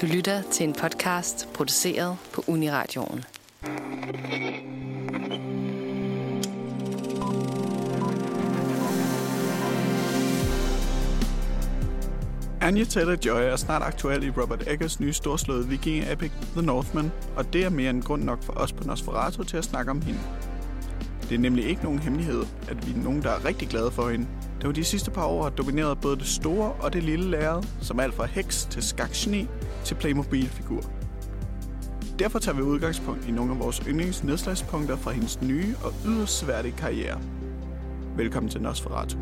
Du lytter til en podcast produceret på Uniradioen. Anya Taylor-Joy er snart aktuel i Robert Eggers nye storslåede viking-epic The Northman, og det er mere end grund nok for os på Nosferatu til at snakke om hende. Det er nemlig ikke nogen hemmelighed, at vi er nogen, der er rigtig glade for hende, da hun de sidste par år har domineret både det store og det lille lærred, som alt fra heks til skakgeni til Playmobil-figur. Derfor tager vi udgangspunkt i nogle af vores yndlingsnedslagspunkter fra hendes nye og yderst sværdige karriere. Velkommen til Nosferatu.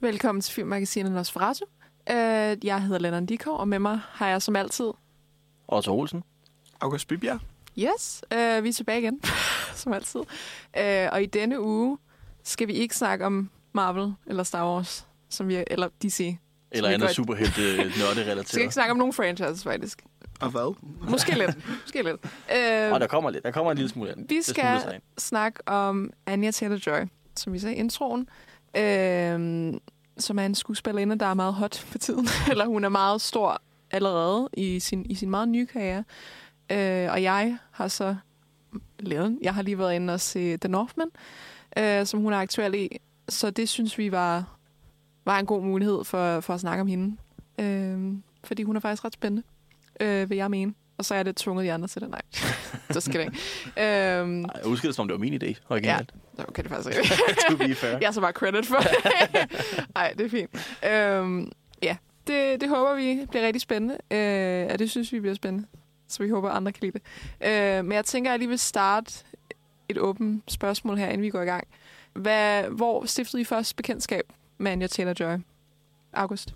Velkommen til Filmmagasinet Nosferatu. Uh, jeg hedder Lennon Dikov, og med mig har jeg som altid... Otto Olsen. August Bibjerg. Yes, uh, vi er tilbage igen, som altid. Uh, og i denne uge skal vi ikke snakke om Marvel eller Star Wars, som vi, eller DC. Eller andet godt- superhelte nørde Vi skal ikke snakke om nogen franchises, faktisk. Og hvad? Måske lidt. Måske lidt. Uh, Og der kommer lidt. Der kommer en lille smule af. Vi skal snakke om Anya Taylor-Joy, som vi sagde i introen, øhm, som er en skuespillerinde, der er meget hot for tiden. Eller hun er meget stor allerede i sin, i sin meget nye karriere. Øh, og jeg har så lavet, jeg har lige været inde og se The Northman, øh, som hun er aktuel i. Så det synes vi var, var en god mulighed for, for at snakke om hende. Øh, fordi hun er faktisk ret spændende, øh, vil jeg mene. Og så er det tvunget de andre til det. Nej, det skal det ikke. Øhm, Ej, Jeg husker det, som om det var min idé. Originalt. så kan det faktisk ikke. to be fair. Jeg er så bare credit for det. Nej, det er fint. Øhm, ja, det, det håber vi bliver rigtig spændende. Øh, og det synes vi bliver spændende. Så vi håber, andre kan lide det. Øh, men jeg tænker, at jeg lige vil starte et åbent spørgsmål her, inden vi går i gang. Hvad, hvor stiftede I først bekendtskab med Anya Taylor-Joy? August?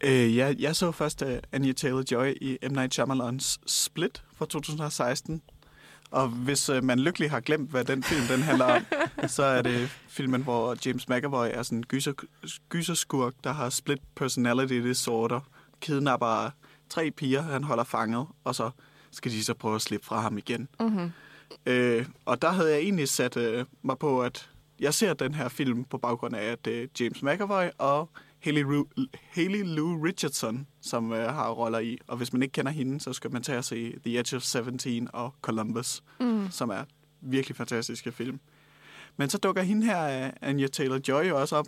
Øh, jeg, jeg så først uh, Anya Taylor-Joy i M. Night Shyamalans Split fra 2016. Og hvis uh, man lykkelig har glemt, hvad den film den handler om, så er det filmen, hvor James McAvoy er sådan en gyser, gyserskurk, der har split personality disorder, kidnapper tre piger, han holder fanget, og så skal de så prøve at slippe fra ham igen. Mm-hmm. Øh, og der havde jeg egentlig sat øh, mig på, at jeg ser den her film på baggrund af, at øh, James McAvoy og Haley, Ru- Haley Lou Richardson, som øh, har roller i. Og hvis man ikke kender hende, så skal man tage og se The Edge of 17 og Columbus, Mm. som er virkelig fantastiske film. Men så dukker hende her, øh, Anya Taylor-Joy, jo også op,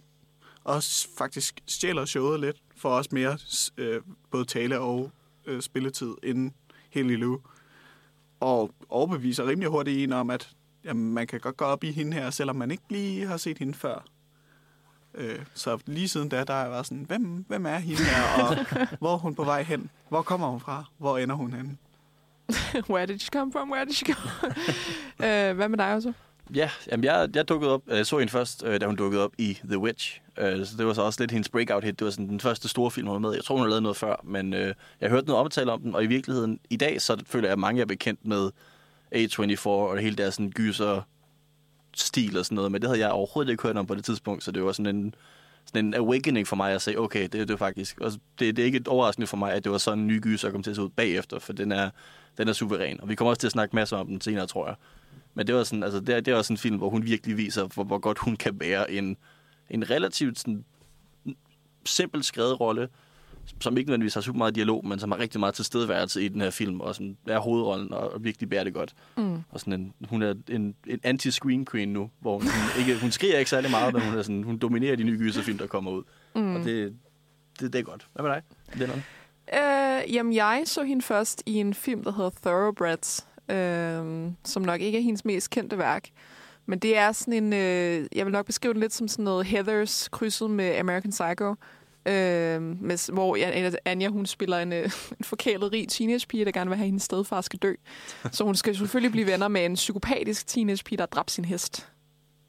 og faktisk stjæler showet lidt, for os mere øh, både tale og øh, spilletid end Haley Lou og overbeviser rimelig hurtigt en om, at jamen, man kan godt gå op i hende her, selvom man ikke lige har set hende før. Øh, så lige siden da, der været sådan, hvem, hvem er hende her, og hvor er hun på vej hen? Hvor kommer hun fra? Hvor ender hun henne? Where did she come from? Where did she go? øh, hvad med dig også? Ja, jamen jeg, jeg dukkede op, jeg så hende først, øh, da hun dukkede op i The Witch. Øh, så det var så også lidt hendes breakout hit. Det var sådan den første store film, hun var med. Jeg tror, hun har lavet noget før, men øh, jeg hørte noget omtale om den, og i virkeligheden i dag, så føler jeg, at mange er bekendt med A24 og hele deres sådan, gyser stil og sådan noget, men det havde jeg overhovedet ikke hørt om på det tidspunkt, så det var sådan en, sådan en awakening for mig at sige, okay, det, det er faktisk, og det, det er ikke et overraskende for mig, at det var sådan en ny gyser kom til at se ud bagefter, for den er, den er suveræn, og vi kommer også til at snakke masser om den senere, tror jeg. Men det var sådan, altså, det, er- det var sådan en film, hvor hun virkelig viser, hvor, hvor godt hun kan være en, en relativt sådan, simpelt skrevet rolle, som ikke nødvendigvis har super meget dialog, men som har rigtig meget tilstedeværelse i den her film, og sådan er hovedrollen, og, og virkelig bærer det godt. Mm. Og sådan en, hun er en, en anti-screen queen nu, hvor hun, ikke, hun skriger ikke særlig meget, men hun, er sådan, hun dominerer de nye gyserfilm, der kommer ud. Mm. Og det, det, det er godt. Hvad med dig? Lennon? Øh, jamen, jeg så hende først i en film, der hedder Thoroughbreds, øh, som nok ikke er hendes mest kendte værk. Men det er sådan en, øh, jeg vil nok beskrive det lidt som sådan noget Heathers krydset med American Psycho. Øh, med, hvor ja, Anja, hun spiller en, øh, en forkælet rig teenagepige, der gerne vil have, hendes stedfar skal dø. Så hun skal selvfølgelig blive venner med en psykopatisk teenagepige, der har dræbt sin hest.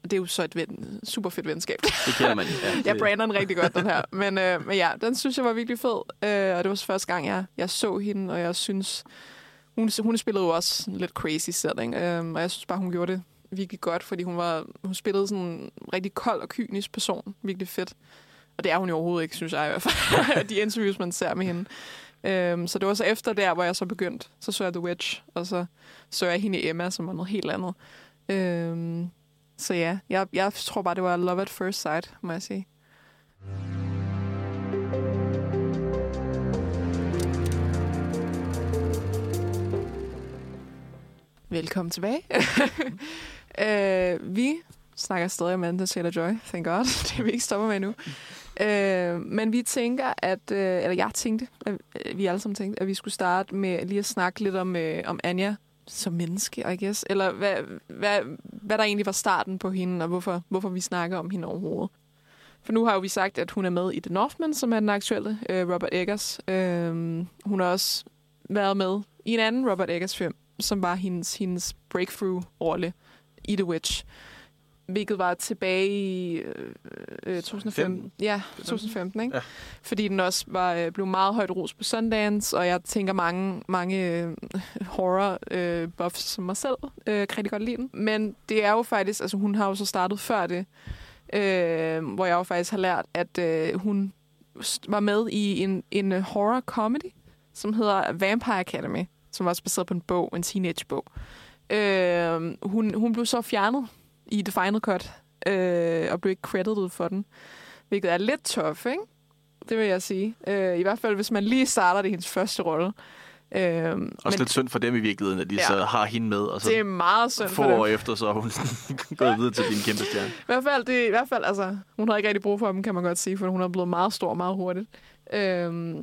Og det er jo så et ven, super fedt venskab. Det kender man. Ja, det, Jeg brander den rigtig godt, den her. Men, øh, men ja, den synes jeg var virkelig fed. Øh, og det var så første gang, jeg, jeg så hende, og jeg synes... Hun, hun spillede jo også lidt crazy setting, øh, og jeg synes bare, hun gjorde det virkelig godt, fordi hun var hun spillede sådan en rigtig kold og kynisk person. Virkelig fedt. Og det er hun jo overhovedet ikke, synes jeg i hvert fald, de interviews, man ser med hende. Øhm, så det var så efter der, hvor jeg så begyndte. Så så jeg The Witch, og så så jeg hende i Emma, som var noget helt andet. Øhm, så ja, jeg, jeg tror bare, det var love at first sight, må jeg sige. Velkommen tilbage. øh, vi snakker stadig om Amanda Taylor-Joy, thank God. det er vi ikke stopper med nu. Øh, men vi tænker, at, øh, eller jeg tænkte, at øh, vi alle sammen tænkte, at vi skulle starte med lige at snakke lidt om, øh, om Anja som menneske, I guess. Eller hvad, hvad, hvad der egentlig var starten på hende, og hvorfor, hvorfor vi snakker om hende overhovedet. For nu har jo vi sagt, at hun er med i The Northman, som er den aktuelle øh, Robert Eggers. Øh, hun har også været med i en anden Robert Eggers-film, som var hendes, hendes breakthrough-rolle i The Witch. Hvilket var tilbage i øh, øh, 2015. Ja, 2015, ikke? Ja. Fordi den også var øh, blev meget højt ros på Sundance, og jeg tænker mange, mange øh, horror øh, buffs som mig selv øh, kan rigtig godt lide den. Men det er jo faktisk, altså hun har jo så startet før det, øh, hvor jeg jo faktisk har lært, at øh, hun var med i en, en øh, horror comedy, som hedder Vampire Academy, som var også baseret på en bog, en teenage-bog. Øh, hun, hun blev så fjernet i The Final Cut, øh, og blev ikke credited for den. Hvilket er lidt tough, ikke? Det vil jeg sige. Øh, I hvert fald, hvis man lige starter det i hendes første rolle. Øh, Også men lidt synd for dem i virkeligheden, at de Ja. så har hende med, og så det er meget synd for dem. år efter, så er hun gået videre til din kæmpe stjerne. I hvert fald, det, i hvert fald altså, hun har ikke rigtig brug for dem, kan man godt sige, for hun er blevet meget stor meget hurtigt. Øhm,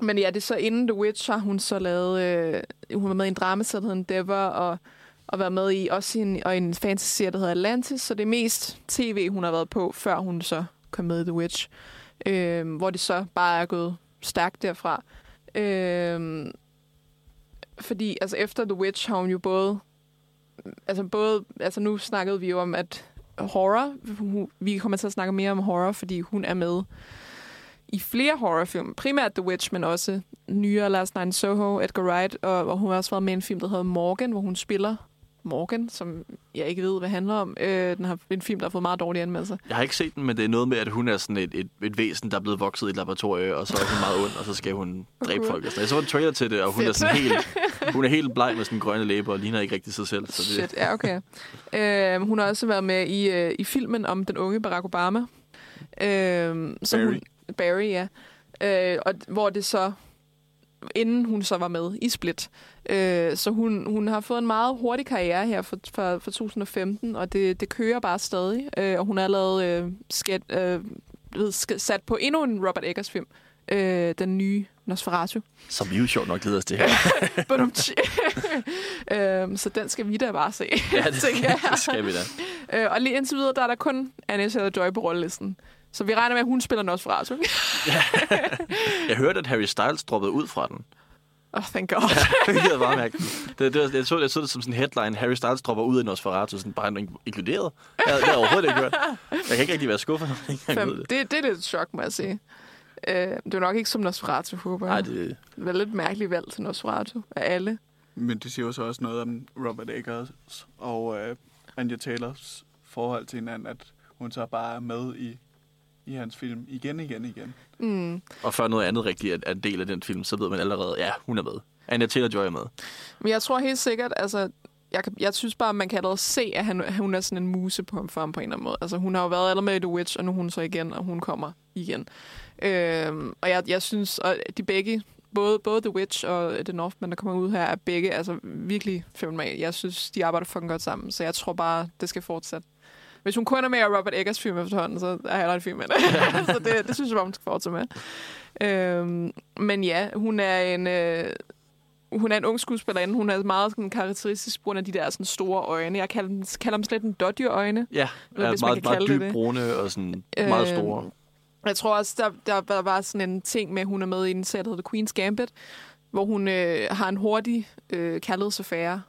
men ja, det er så inden The Witch har hun så lavet, øh, hun var med i en dramaserie, der hedder Endeavor, og, og været med i også i en, og en fantasy der hedder Atlantis, så det er mest tv, hun har været på, før hun så kom med i The Witch. Øh, hvor det så bare er gået stærkt derfra. Øh, fordi altså efter The Witch har hun jo både altså både, altså nu snakkede vi jo om, at horror, hun, vi kommer til at snakke mere om horror, fordi hun er med i flere horrorfilm. Primært The Witch, men også nyere Last Night in Soho, Edgar Wright, og, og hun har også været med i en film, der hedder Morgan, hvor hun spiller Morgan, som jeg ikke ved, hvad handler om. Øh, den har en film, der har fået meget dårlige anmeldelser. Jeg har ikke set den, men det er noget med, at hun er sådan et, et, et væsen, der er blevet vokset i et laboratorie, og så er hun meget ond, og så skal hun dræbe Okay. folk. og sådan. Jeg så en trailer til det, og hun er Fedt. sådan helt, hun er helt bleg med sådan grønne læber, og ligner ikke rigtig sig selv. Så det, Shit, ja, okay. øh, hun har også været med i, øh, i filmen om den unge Barack Obama. Øh, som Barry. Hun, Barry, ja. Øh, og hvor det så, inden hun så var med i Split. Øh, så hun, hun har fået en meget hurtig karriere her for, for, for 2015, og det, det kører bare stadig. Øh, og hun er lavet øh, sket, øh, ved, sat på endnu en Robert Eggers film. Øh, den nye Nosferatu. som vi jo sjovt nok leder os til her. Øhm, så den skal vi da bare se, ja, det, jeg. det skal vi da. Øh, og lige indtil videre, der er der kun Anna Taylor-Joy på rollelisten. Så vi regner med, at hun spiller Nosferatu. Åh, Jeg hørte, at Harry Styles droppede ud fra den. oh, thank God. det er meget mærkeligt. Det, det, var- jeg, så, jeg så det som sådan en headline. Harry Styles dropper ud af Nosferatu, sådan bare in- inkluderet. Jeg, det har jeg overhovedet ikke hørt. Jeg kan ikke rigtig være skuffet. Fem. det. Det, det er lidt et chok, må jeg sige. Øh, det er nok ikke som Nosferatu, håber Nej, jeg. det, Det er lidt mærkeligt valg til Nosferatu af alle. Men det siger jo så også noget om Robert Eggers og øh, Anja Taylors forhold til hinanden, at hun så bare er med i, i hans film igen, igen, igen. Mm. og før noget andet rigtigt er- en del af den film, så ved man allerede, ja, hun er med. Anya Taylor-Joy er med. Men jeg tror helt sikkert, altså, jeg, kan, jeg synes bare, man kan allerede se, at han, hun er sådan en muse på ham for ham på en eller anden måde. Altså, hun har jo været allerede med i The Witch, og nu er hun så igen, og hun kommer igen. Øhm, og jeg, jeg synes, at de begge, både, både The Witch og The Northman, der kommer ud her, er begge altså, virkelig fenomenale. Jeg synes, de arbejder fucking godt sammen, så jeg tror bare, det skal fortsætte. Hvis hun kun er med i Robert Eggers film efterhånden, så er jeg en film med det. så det, det synes jeg bare, hun skal fortsætte med. Øhm, men ja, hun er en... Øh, hun er en ung skuespillerinde. Hun er meget sådan, karakteristisk på grund af de der sådan, store øjne. Jeg kalder dem, kalder dem slet en dodgy-øjne. Ja, Eller er hvis man meget, kan meget dybt brune og sådan meget Øh, store. Jeg tror også, der, der, der var sådan en ting med, at hun er med i en serie, der hedder The Queen's Gambit, hvor hun øh, har en hurtig øh, kærlighedsaffære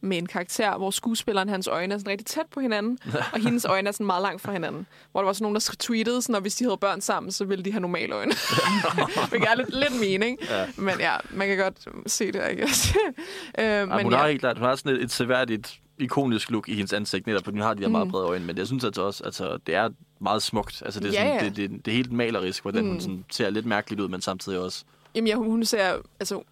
med en karakter, hvor skuespilleren, hans øjne er sådan rigtig tæt på hinanden, og hendes øjne er sådan meget langt fra hinanden. Hvor der var sådan nogen, der tweetede, sådan, at hvis de havde børn sammen, så ville de have normale øjne. Hvilket er lidt, lidt mening. Ja. Men ja, man kan godt se det, I guess. øh, Ja, men hun ja. har helt klart, hun har sådan et, et seværdigt ikonisk look i hendes ansigt, netop fordi hun har de her meget Mm. brede øjne, men jeg synes altså også, altså, det er meget smukt. Altså, det, er Ja, sådan, ja. Det, det, det, er helt malerisk, hvordan mm. hun sådan, ser lidt mærkeligt ud, men samtidig også Jamen, jeg, hun ser, altså,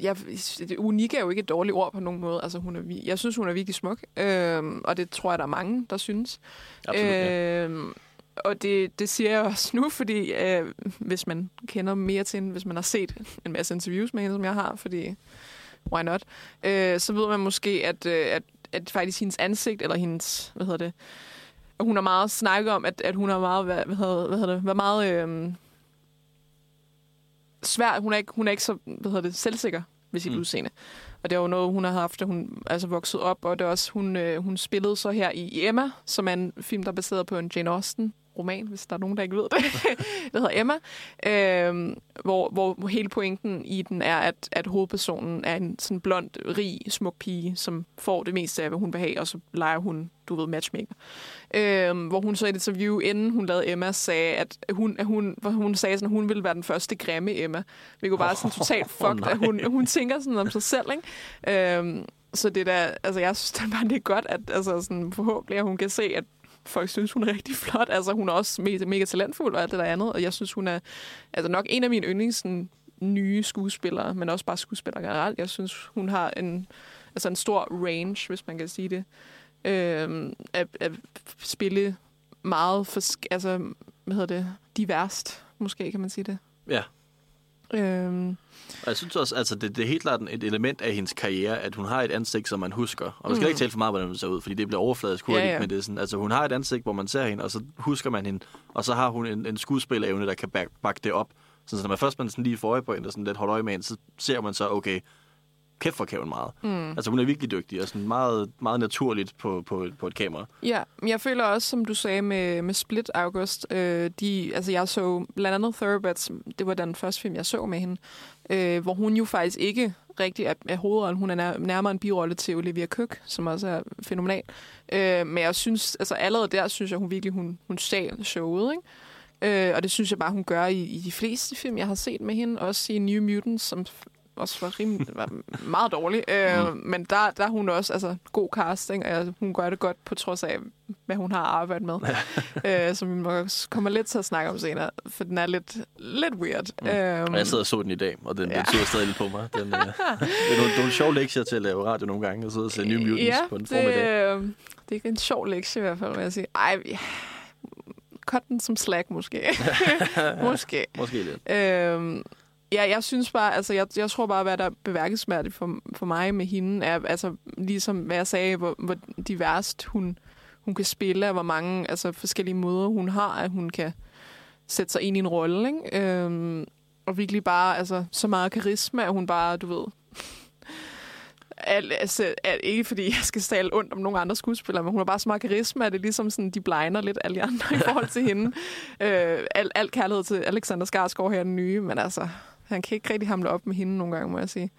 jeg, det unik er jo ikke et dårligt ord på nogen måde. Altså, hun er, jeg synes, hun er virkelig smuk, øhm, og det tror jeg, der er mange, der synes. Absolut, ja. øhm, og det, det siger jeg også nu, fordi øh, hvis man kender mere til hende, hvis man har set en masse interviews med hende, som jeg har, fordi why not, øh, så ved man måske, at, øh, at, at faktisk hendes ansigt, eller hendes, hvad hedder det, hun har meget snakket om, at, at hun har meget, hvad, hvad, hedder, hvad hedder det, været meget øh, svær, hun er ikke, hun er ikke så, hvad hedder det, selvsikker ved sit Mm. udseende. Og det er jo noget, hun har haft, da hun altså vokset op, og det er også, hun, øh, hun spillede så her i Emma, som er en film, der er baseret på en Jane Austen roman, hvis der er nogen, der ikke ved det. det hedder Emma. Øhm, hvor, hvor hele pointen i den er, at, at hovedpersonen er en sådan blond, rig, smuk pige, som får det meste af, hvad hun vil have, og så leger hun, du ved, matchmaker. Øhm, hvor hun så i et interview, inden hun lavede Emma, sagde, at hun, at hun, hvor hun sagde, sådan, at hun ville være den første grimme Emma. Vi kunne bare sådan totalt fuck, nej. at hun, hun tænker sådan om sig selv, ikke? Øhm, så det der, altså jeg synes det er bare, det er godt, at altså sådan, forhåbentlig, at hun kan se, at folk synes, hun er rigtig flot. Altså hun er også mega, mega talentfuld og alt det der andet, og jeg synes, hun er altså nok en af mine yndlings sådan, nye skuespillere, men også bare skuespillere generelt. Jeg synes, hun har en, altså en stor range, hvis man kan sige det, øh, at, at spille meget, for, altså, hvad hedder det, diverst, måske kan man sige det. Ja. Øhm, Og jeg synes også, altså det, det er helt klart et element af hendes karriere, at hun har et ansigt, som man husker. Og man skal Mm. ikke tale for meget, hvordan hun ser ud, fordi det bliver overfladisk hurtigt, Ja, ja, men det er sådan, altså hun har et ansigt, hvor man ser hende, og så husker man hende, og så har hun en, en skuespillerevne, der kan back, back det op. Så når man først man sådan lige får øje på hende, og sådan lidt holder øje med hende, så ser man så, okay, kæft for kan meget. mm. Altså hun er virkelig dygtig, og sådan meget, meget naturligt på, på, på et kamera. Ja, men jeg føler også, som du sagde med, med Split August, øh, de, altså jeg så blandt andet Thoroughbreds, det var den første film, jeg så med hende, øh, hvor hun jo faktisk ikke rigtig er, er hovedrollen. Hun er nær, nærmere en birolle til Olivia Cook, som også er fænomenal. Øh, men jeg synes, altså allerede der, synes jeg, hun virkelig, hun, hun stjal showet, ikke? Øh, og det synes jeg bare, hun gør i, i de fleste film, jeg har set med hende. Også i New Mutants, som også var, rimelig, var meget dårlig. Øh, mm. Men der, der er hun også altså, god casting, og hun gør det godt på trods af, hvad hun har arbejdet med. øh, som vi også kommer lidt til at snakke om senere, for den er lidt, lidt weird. Mm. Øhm, Og jeg sidder og så den i dag, og den, ja. Sidder stadig lidt på mig. Den, øh, det er nogle, nogle sjove lektier til at lave radio nogle gange, og sidde og se New Mutants ja, på en det, formiddag. øh, det er ikke en sjov lektie i hvert fald, vil jeg sige. Ej, ja. cut den som slack måske. måske. Måske lidt. Øhm, ja, jeg synes bare, altså jeg, jeg tror bare, hvad der er beværkelsesværdigt for, for mig med hende, er altså ligesom, hvad jeg sagde, hvor, hvor diverst hun, hun kan spille, og hvor mange altså, forskellige måder hun har, at hun kan sætte sig ind i en rolle, ikke? Øhm, og virkelig bare, altså, så meget karisma, at hun bare, du ved, Al, altså, al, ikke fordi jeg skal tale ondt om nogle andre skuespillere, men hun har bare så meget karisma, at det er ligesom sådan, de blinder lidt alle de andre i forhold til hende. Øh, al, al kærlighed til Alexander Skarsgård her, den nye, men altså, han kan ikke rigtig hamle op med hende nogle gange, må jeg sige.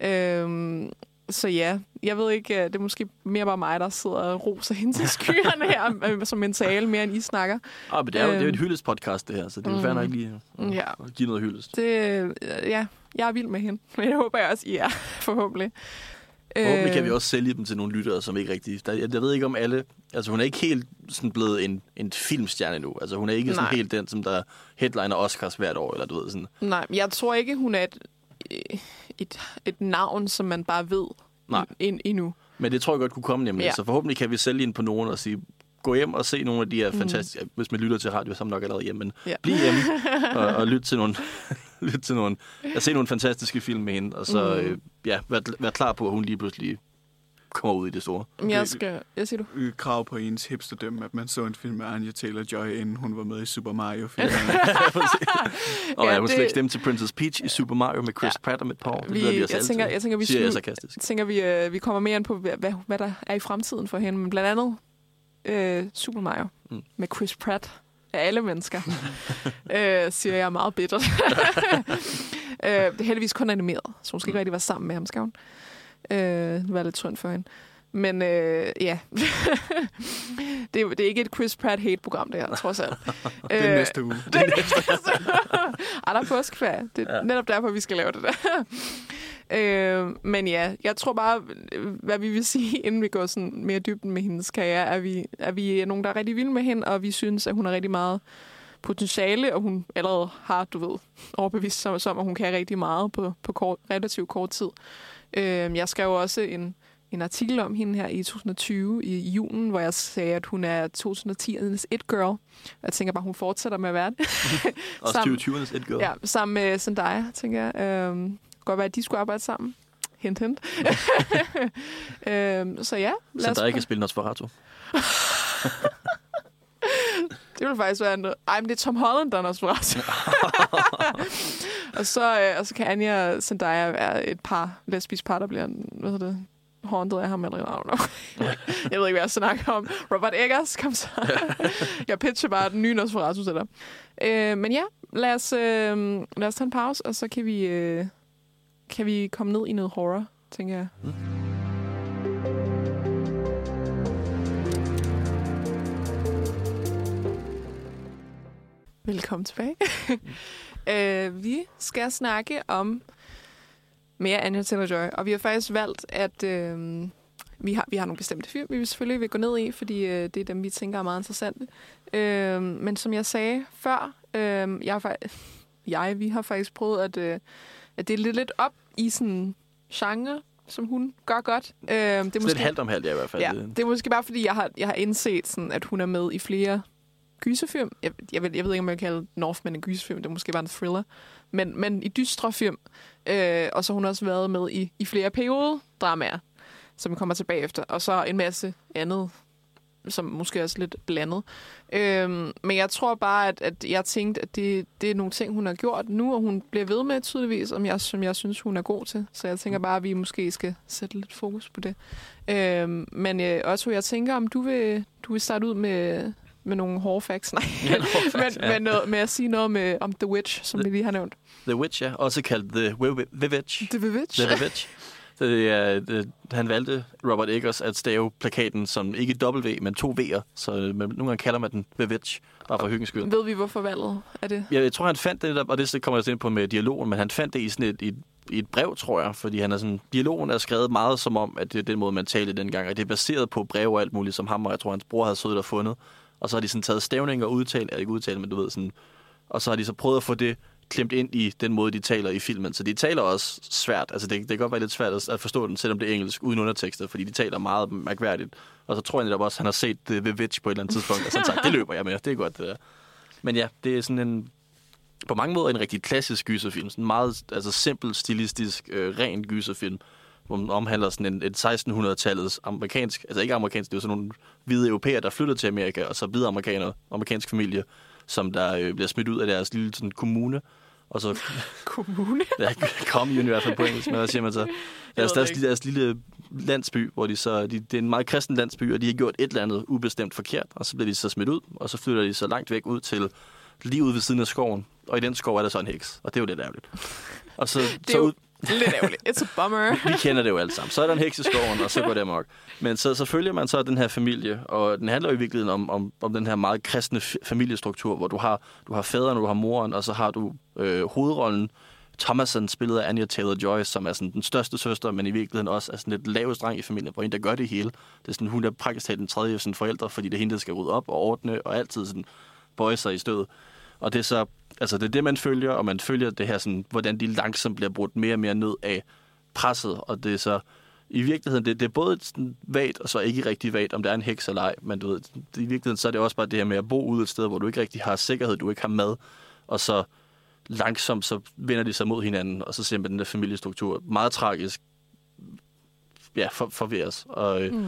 Øhm, så ja, jeg ved ikke, øh, det er måske mere bare mig, der sidder og roser hende til skyerne her, øh, som en tale, mere end I snakker. Ah, men det er jo det er jo et Øhm. hyldest podcast, det her, så det er jo Mm. fair nok lige at Ja. at give noget hyldest. Det, øh, ja, jeg er vild med hende, men det håber jeg også, I er, forhåbentlig. Forhåbentlig kan vi Øh, også sælge dem til nogle lyttere, som ikke rigtig... Der, jeg, jeg ved ikke om alle... Altså, hun er ikke helt sådan blevet en, en filmstjerne nu. Altså, hun er ikke sådan Nej. helt den, som der headliner Oscars hvert år, eller du ved sådan... Nej, jeg tror ikke, hun er et, et, et navn, som man bare ved Nej. ind, endnu. Men det tror jeg godt kunne komme nemlig. Ja. Så forhåbentlig kan vi sælge ind på nogen og sige, gå hjem og se nogle af de her Mhm. fantastiske... Hvis man lytter til radio, så er man nok allerede hjemme, men Ja. bliv hjemme og, og lyt til nogle... lyt til nogle... Jeg se nogle fantastiske film med hende, og så Mhm. øh, ja, vær, vær klar på, at hun lige pludselig kommer ud i det store. Jeg skal... Jeg siger du? Øh, krav på ens hipsterdømme, at man så en film med Anya Taylor-Joy, inden hun var med i Super Mario-filmen. Og Ja, jeg må slet det- ikke stemme til Princess Peach i Super Mario med Chris Ja. Pratt og med Paul. Det Vi, vi os jeg, tænker, jeg tænker, vi, Siger jeg sarkastisk. tænker, vi, øh, vi kommer mere ind på, hvad, hvad, der er i fremtiden for hende. Men blandt andet øh, Super Mario Mm. mm. med Chris Pratt af alle mennesker, øh, siger jeg meget bittert. øh, det er heldigvis kun animeret, så hun skal ikke rigtig være sammen med ham, skal hun? Øh, det var lidt synd for hende. Men øh, ja, det, er- det er ikke et Chris Pratt hate-program, det her, trods alt. det er næste uge. Det er næste Ej, der er påskeferie. Det er Ja. netop derfor, vi skal lave det der. øh, men ja, jeg tror bare, øh, hvad vi vil sige, inden vi går sådan mere dybden med hendes karriere, er vi, er vi nogen, der er rigtig vilde med hende, og vi synes, at hun er rigtig meget potentiale, og hun allerede har, du ved, overbevist sig om, at hun kan rigtig meget på, på kort, relativt kort tid. Øh, jeg skrev også en, en artikel om hende her i 2020 i julen, hvor jeg sagde, at hun er 2010'ernes it girl. Jeg tænker bare, hun fortsætter med at være det. Også Sammen- 2020'ernes et girl. Ja, sammen med Zendaya, tænker jeg. Øhm, godt være, at de skulle arbejde sammen. Hint, hint. øhm, så ja, lad Så os kan spille Nosferatu. Det vil faktisk være noget. Ej, men det er Tom Holland, der er Nosferatu. og, så, øh, og så kan Anja og Zendaya være et par, lesbisk par, der bliver, hvad hedder det, haunted af ham, eller I don't know. jeg ved ikke, hvad jeg snakker om. Robert Eggers, kom så. jeg pitcher bare den nye Nosferatu til dig. Øh, men ja, lad os, øh, lad os tage en pause, og så kan vi, øh, kan vi komme ned i noget horror, tænker jeg. Velkommen tilbage. øh, vi skal snakke om mere Anya Taylor-Joy, og vi har faktisk valgt, at øh, vi, har, vi har nogle bestemte film, vi vil selvfølgelig vil gå ned i, fordi øh, det er dem, vi tænker er meget interessante. Øh, men som jeg sagde før, øh, jeg, har, jeg, vi har faktisk prøvet at, øh, at det er lidt, lidt op i sådan genre, som hun gør godt. Øh, det er Det er lidt halvt om halvt, ja, i hvert fald. Ja, det er måske bare, fordi jeg har, jeg har indset, sådan, at hun er med i flere gyserfilm. Jeg, jeg, ved, jeg ved ikke, om jeg kan kalde Northman en gyserfilm. Det er måske bare en thriller. Men, men i dystre film. Øh, og så har hun også været med i, i flere periodedramaer, som vi kommer tilbage efter. Og så en masse andet, som måske er også lidt blandet. Øhm, men jeg tror bare, at, at jeg tænkte, at det, det er nogle ting, hun har gjort nu, og hun bliver ved med tydeligvis, om jeg, som jeg synes, hun er god til. Så jeg tænker bare, at vi måske skal sætte lidt fokus på det. Øhm, men øh, Otto, jeg tænker, om du vil, du vil starte ud med, med nogle hårde facts. Nej, Ja, nogle hårde facts, men, ja. men noget, med at sige noget med, om The Witch, som vi lige har nævnt. The Witch, ja. Også kaldt The Vivitch. The Witch? The Vivitch. Så det er, det, han valgte, Robert Eggers, at stave plakaten som ikke W, men to V'er. Så man, nogle gange kalder man den Vivitch, bare for hyggens skyld. Ved vi, hvorfor valget er det? Jeg, jeg tror, han fandt det, og det kommer jeg ind på med dialogen, men han fandt det i sådan et, i, i et brev, tror jeg, fordi han er sådan, dialogen er skrevet meget som om, at det er den måde, man talte dengang, og det er baseret på breve og alt muligt, som ham og jeg tror, hans bror havde siddet og fundet. Og så har de sådan taget stævninger og udtalt, eller ikke udtalt, men du ved sådan, og så har de så prøvet at få det klemt ind i den måde, de taler i filmen. Så de taler også svært. Altså, det, det kan godt være lidt svært at, forstå den, selvom det er engelsk, uden undertekster, fordi de taler meget mærkværdigt. Og så tror jeg netop også, at han har set det ved Witch på et eller andet tidspunkt, og så han sagt, det løber jeg med, det er godt det der. Men ja, det er sådan en, på mange måder en rigtig klassisk gyserfilm. Sådan en meget altså, simpel, stilistisk, øh, ren gyserfilm, hvor man omhandler sådan en, et 1600-tallets amerikansk, altså ikke amerikansk, det er jo sådan nogle hvide europæer, der flytter til Amerika, og så hvide amerikanere, amerikansk familie, som der øh, bliver smidt ud af deres lille sådan, kommune, og så Kommune? Ja, commune i hvert fald på engelsk, men hvad siger man så? Deres, deres, det deres lille landsby, hvor de så, de, det er en meget kristen landsby, og de har gjort et eller andet ubestemt forkert, og så bliver de så smidt ud, og så flytter de så langt væk ud til lige ude ved siden af skoven, og i den skov er der så en heks, og det er jo lidt ærgerligt. Og så, er så jo- ud, Lidt ærgerligt. It's a bummer. vi kender det jo alle sammen. Så er der en heks i skoven, og så går det amok. Men så, så følger man så den her familie, og den handler jo i virkeligheden om, om, om den her meget kristne familiestruktur, hvor du har, du har faderen, og du har moren, og så har du øh, hovedrollen, Thomason, spillet af Anya Taylor-Joy, som er sådan den største søster, men i virkeligheden også er sådan lidt lavest dreng i familien, hvor en, der gør det hele. Det er sådan, hun er praktisk talt den tredje af sine forældre, fordi det er hende, der skal rydde op og ordne, og altid sådan bøje sig i stødet. Og det er så, altså det er det, man følger, og man følger det her sådan, hvordan de langsomt bliver brudt mere og mere ned af presset, og det er så, i virkeligheden, det, det er både sådan vagt, og så ikke rigtig vagt, om det er en heks eller ej, men du ved, i virkeligheden, så er det også bare det her med at bo ude et sted, hvor du ikke rigtig har sikkerhed, du ikke har mad, og så langsomt, så vender de sig mod hinanden, og så ser man den der familiestruktur. Meget tragisk, ja, for, forvirres. Og øh, Mm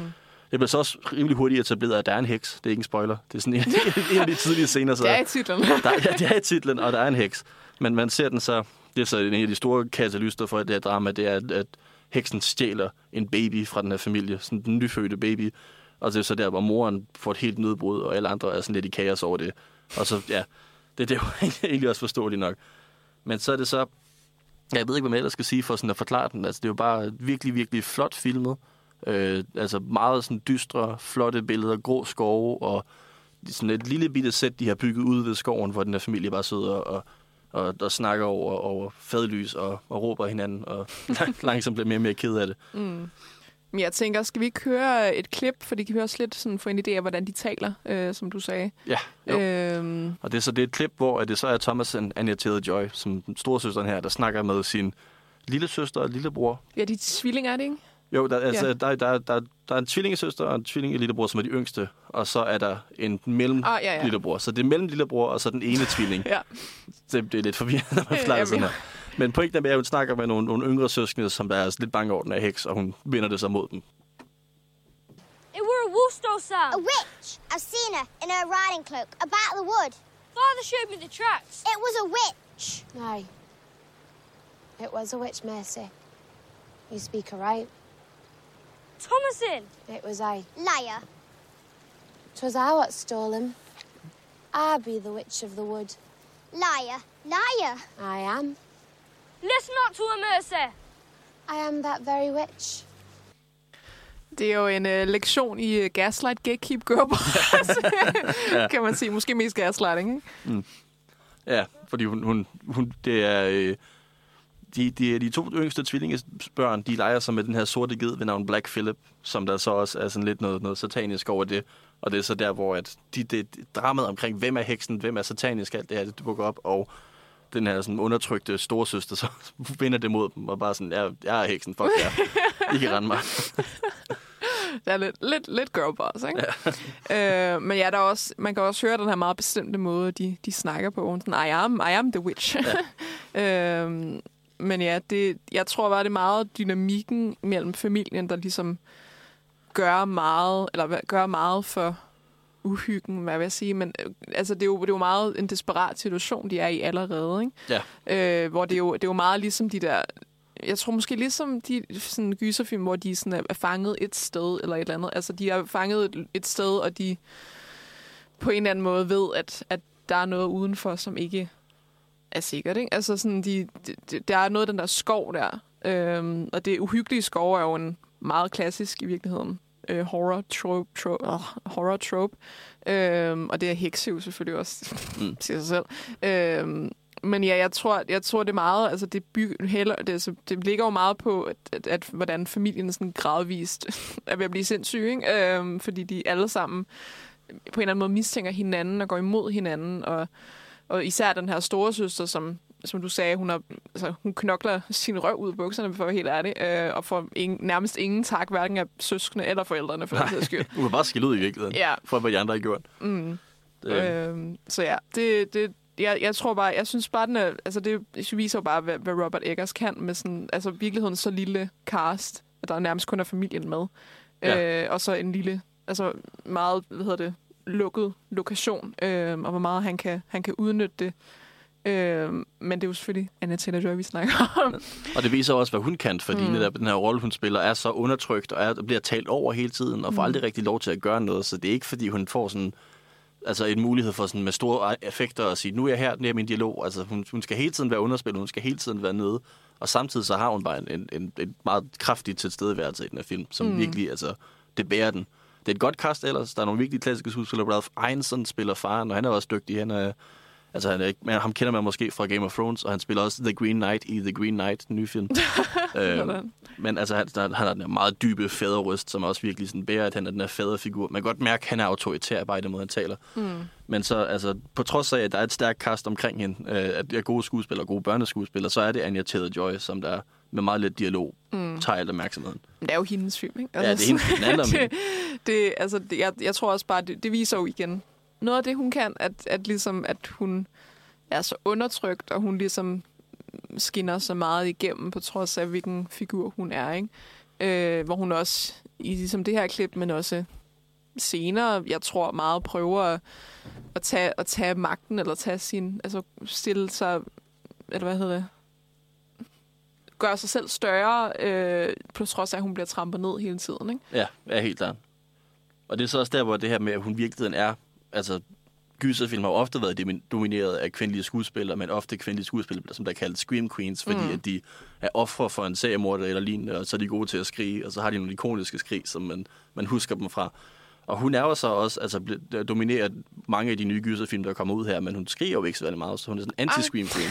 det bliver så også rimelig hurtigt etableret, at der er en heks. Det er ikke en spoiler. Det er sådan en, en af de tidlige scener. Så Det er i titlen. der, ja, det er i titlen, og der er en heks. Men man ser den så... Det er så en af de store katalyster for det her drama, det er, at, at heksen stjæler en baby fra den her familie. Sådan den nyfødte baby. Og det er så der, hvor moren får et helt nedbrud, og alle andre er sådan lidt i kaos over det. Og så, ja, det, det er jo egentlig også forståeligt nok. Men så er det så... Jeg ved ikke, hvad man ellers skal sige for sådan at forklare den. Altså, det er jo bare virkelig, virkelig flot filmet. Øh, altså meget sådan dystre, flotte billeder, grå skove, og sådan et lille bitte sæt, de har bygget ude ved skoven, hvor den her familie bare sidder og, og, og snakker over, over fadlys og, og råber hinanden, og lang, langsomt bliver mere og mere ked af det. Mm. Men jeg tænker, skal vi ikke høre et klip, for de kan vi også lidt sådan få en idé af, hvordan de taler, øh, som du sagde. Ja, jo. Øhm, Og det er så det er et klip, hvor det så er Thomas og Anya Taylor-Joy, som storesøsteren her, der snakker med sin lille søster og lillebror. ja, de tvillinger er det, ikke? Jo, der, altså, Ja. der, der, der, der er en tvillingesøster og en tvillingelillebror, som er de yngste. Og så er der en mellem Ah, ja, ja. lillebror. Så det er mellem lillebror og så den ene tvilling. Ja. det, det er lidt forvirrende, når man forklarer sådan her. Men pointen er med, at hun snakker med nogle, nogle yngre søskende, som der er lidt bange over den af heks, og hun vinder det så mod dem. It were a Woolstor Sam. A witch. I've seen her in her riding cloak about the wood. Father showed me the tracks. It was a witch. Aye. It was a witch, Mercy. You speak aright. Thomasin. It was I. Liar. 'Twas I what stole him. I be the witch of the wood. Liar. Liar. I am. Listen not to her, Mercy. I am that very witch. Det er jo en øh, lektion i øh, gaslight, gatekeep, boss, kan man sige. Måske mest gaslighting, ikke? Ja, fordi hun, hun, hun det er... Øh, de, de, de to yngste tvillingebørn, de leger sig med den her sorte ged ved navn Black Philip, som der så også er sådan lidt noget, noget satanisk over det. Og det er så der, hvor at de, det, dramaet omkring, hvem er heksen, hvem er satanisk, alt det her, det dukker op, og den her sådan undertrykte storesøster, så vinder det mod dem, og bare sådan, jeg, jeg er heksen, fuck jer. I kan rende mig. Det er lidt, lidt, lidt girlboss, ikke? Ja. øh, men ja, der er også, man kan også høre den her meget bestemte måde, de, de snakker på. Sådan, I am, I am the witch. Ja. øhm, men ja, det, jeg tror bare, det er meget dynamikken mellem familien, der ligesom gør meget, eller gør meget for uhyggen, hvad vil jeg sige. Men øh, altså, det, er jo, det er jo meget en desperat situation, de er i allerede, ikke? Ja. Øh, hvor det er, jo, det er jo meget ligesom de der... Jeg tror måske ligesom de sådan gyserfilm, hvor de sådan er, er fanget et sted eller et eller andet. Altså, de er fanget et, et sted, og de på en eller anden måde ved, at, at der er noget udenfor, som ikke er sikkert. Ikke? Altså, sådan, de, de, de, der er noget af den der skov der. Øhm, og det uhyggelige skov er jo en meget klassisk i virkeligheden øh, horror trope. trope, oh, horror trope. Øhm, og det er hekse jo selvfølgelig også, Mm. siger sig selv. Øhm, men ja, jeg tror, jeg tror det er meget, altså det, byg, heller, det, altså, det ligger jo meget på, at, at, at hvordan familien sådan gradvist er ved at blive sindssyge, ikke? Øhm, fordi de alle sammen på en eller anden måde mistænker hinanden og går imod hinanden, og, og især den her store søster, som, som du sagde, hun, har, altså, hun knokler sin røv ud af bukserne, for at være helt ærlig, øh, og får ingen, nærmest ingen tak, hverken af søskende eller forældrene, for den sags skyld. Hun kan bare skille ud i virkeligheden, Ja. for hvad de andre har gjort. Mm. Det, Øhm, så ja, det, det, jeg, jeg tror bare, jeg synes bare, den er, altså det viser jo bare, hvad, hvad Robert Eggers kan med sådan, altså virkeligheden så lille cast, at der nærmest kun er familien med. Ja. Øh, og så en lille, altså meget, hvad hedder det, lukket lokation, øh, og hvor meget han kan, han kan udnytte det. Øh, men det er jo selvfølgelig Anna Taylor-Joy, vi snakker om. Og det viser også, hvad hun kan, fordi Mm. netop den her rolle, hun spiller, er så undertrykt og er, bliver talt over hele tiden, og får Mm. aldrig rigtig lov til at gøre noget. Så det er ikke, fordi hun får sådan altså en mulighed for sådan med store effekter at sige, nu er jeg her, nu er min dialog. Altså hun, hun skal hele tiden være underspillet, hun skal hele tiden være nede. Og samtidig så har hun bare en, en, en, meget kraftig tilstedeværelse i den her film, som mm. virkelig, altså, det bærer den. Det er et godt cast ellers. Der er nogle virkelig klassiske skuespillere. Ralph Ineson spiller faren, og han er også dygtig. Han er, altså, han er ikke, men ham kender man måske fra Game of Thrones, og han spiller også The Green Knight i The Green Knight, den nye film. øhm, men altså, han, der, han har den her meget dybe faderryst, som også virkelig sådan bærer, at han er den her faderfigur. Man kan godt mærke, at han er autoritær bare i den måde, han taler. Mm. Men så, altså, på trods af, at der er et stærkt cast omkring hende, øh, at det er gode skuespillere, gode børneskuespillere, så er det Anya Taylor-Joy, som der med meget lidt dialog Mm. tager alt opmærksomheden. Men det er jo hendes film, ikke? Ja, det er hendes- den handler om det, det, altså, det, jeg, jeg tror også bare, det, det viser jo igen noget af det, hun kan, at, at, ligesom, at hun er så undertrykt, og hun ligesom skinner så meget igennem, på trods af, hvilken figur hun er, ikke? Øh, hvor hun også, i ligesom det her klip, men også senere, jeg tror meget prøver at, at, tage, at tage magten, eller tage sin, altså stille sig, eller hvad hedder det, gøre sig selv større, øh, på trods af, at hun bliver trampet ned hele tiden. Ikke? Ja, er helt klart. Og det er så også der, hvor det her med, at hun virkeligheden er... Altså, gyserfilm har ofte været domin- domineret af kvindelige skuespillere, men ofte kvindelige skuespillere, som der er kaldt Scream Queens, fordi mm. at de er ofre for en seriemorder eller lignende, og så er de gode til at skrige, og så har de nogle ikoniske skrig, som man, man husker dem fra. Og hun er jo så også, altså dominerer mange af de nye gyserfilm, der kommer ud her, men hun skriger jo ikke så meget, så hun er sådan en anti-scream queen.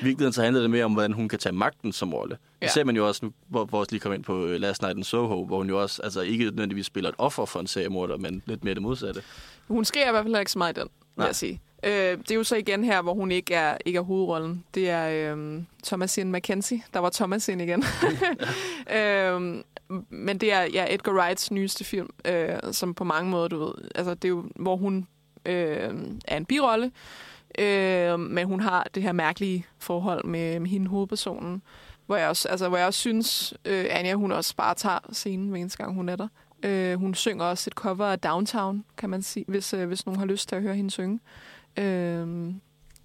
I virkeligheden så handler det mere om, hvordan hun kan tage magten som rolle. Det Ja. ser man jo også nu, hvor, hvor også lige kom ind på øh, Last Night in Soho, hvor hun jo også altså, ikke nødvendigvis spiller et offer for en seriemorder, men lidt mere det modsatte. Hun skriger i hvert fald ikke så meget i den, vil Nej. jeg sige. Øh, det er jo så igen her, hvor hun ikke er, ikke er hovedrollen. Det er øh, Thomasin McKenzie. Der var Thomasin igen. øh, men det er ja, Edgar Wrights nyeste film, øh, som på mange måder, du ved, altså det er jo, hvor hun øh, er en birolle, øh, men hun har det her mærkelige forhold med, med hende hovedpersonen, hvor jeg også, altså, hvor jeg også synes, øh, Anja, hun også bare tager scenen hver eneste gang, hun er der. Øh, hun synger også et cover af Downtown, kan man sige, hvis, øh, hvis nogen har lyst til at høre hende synge. Øh,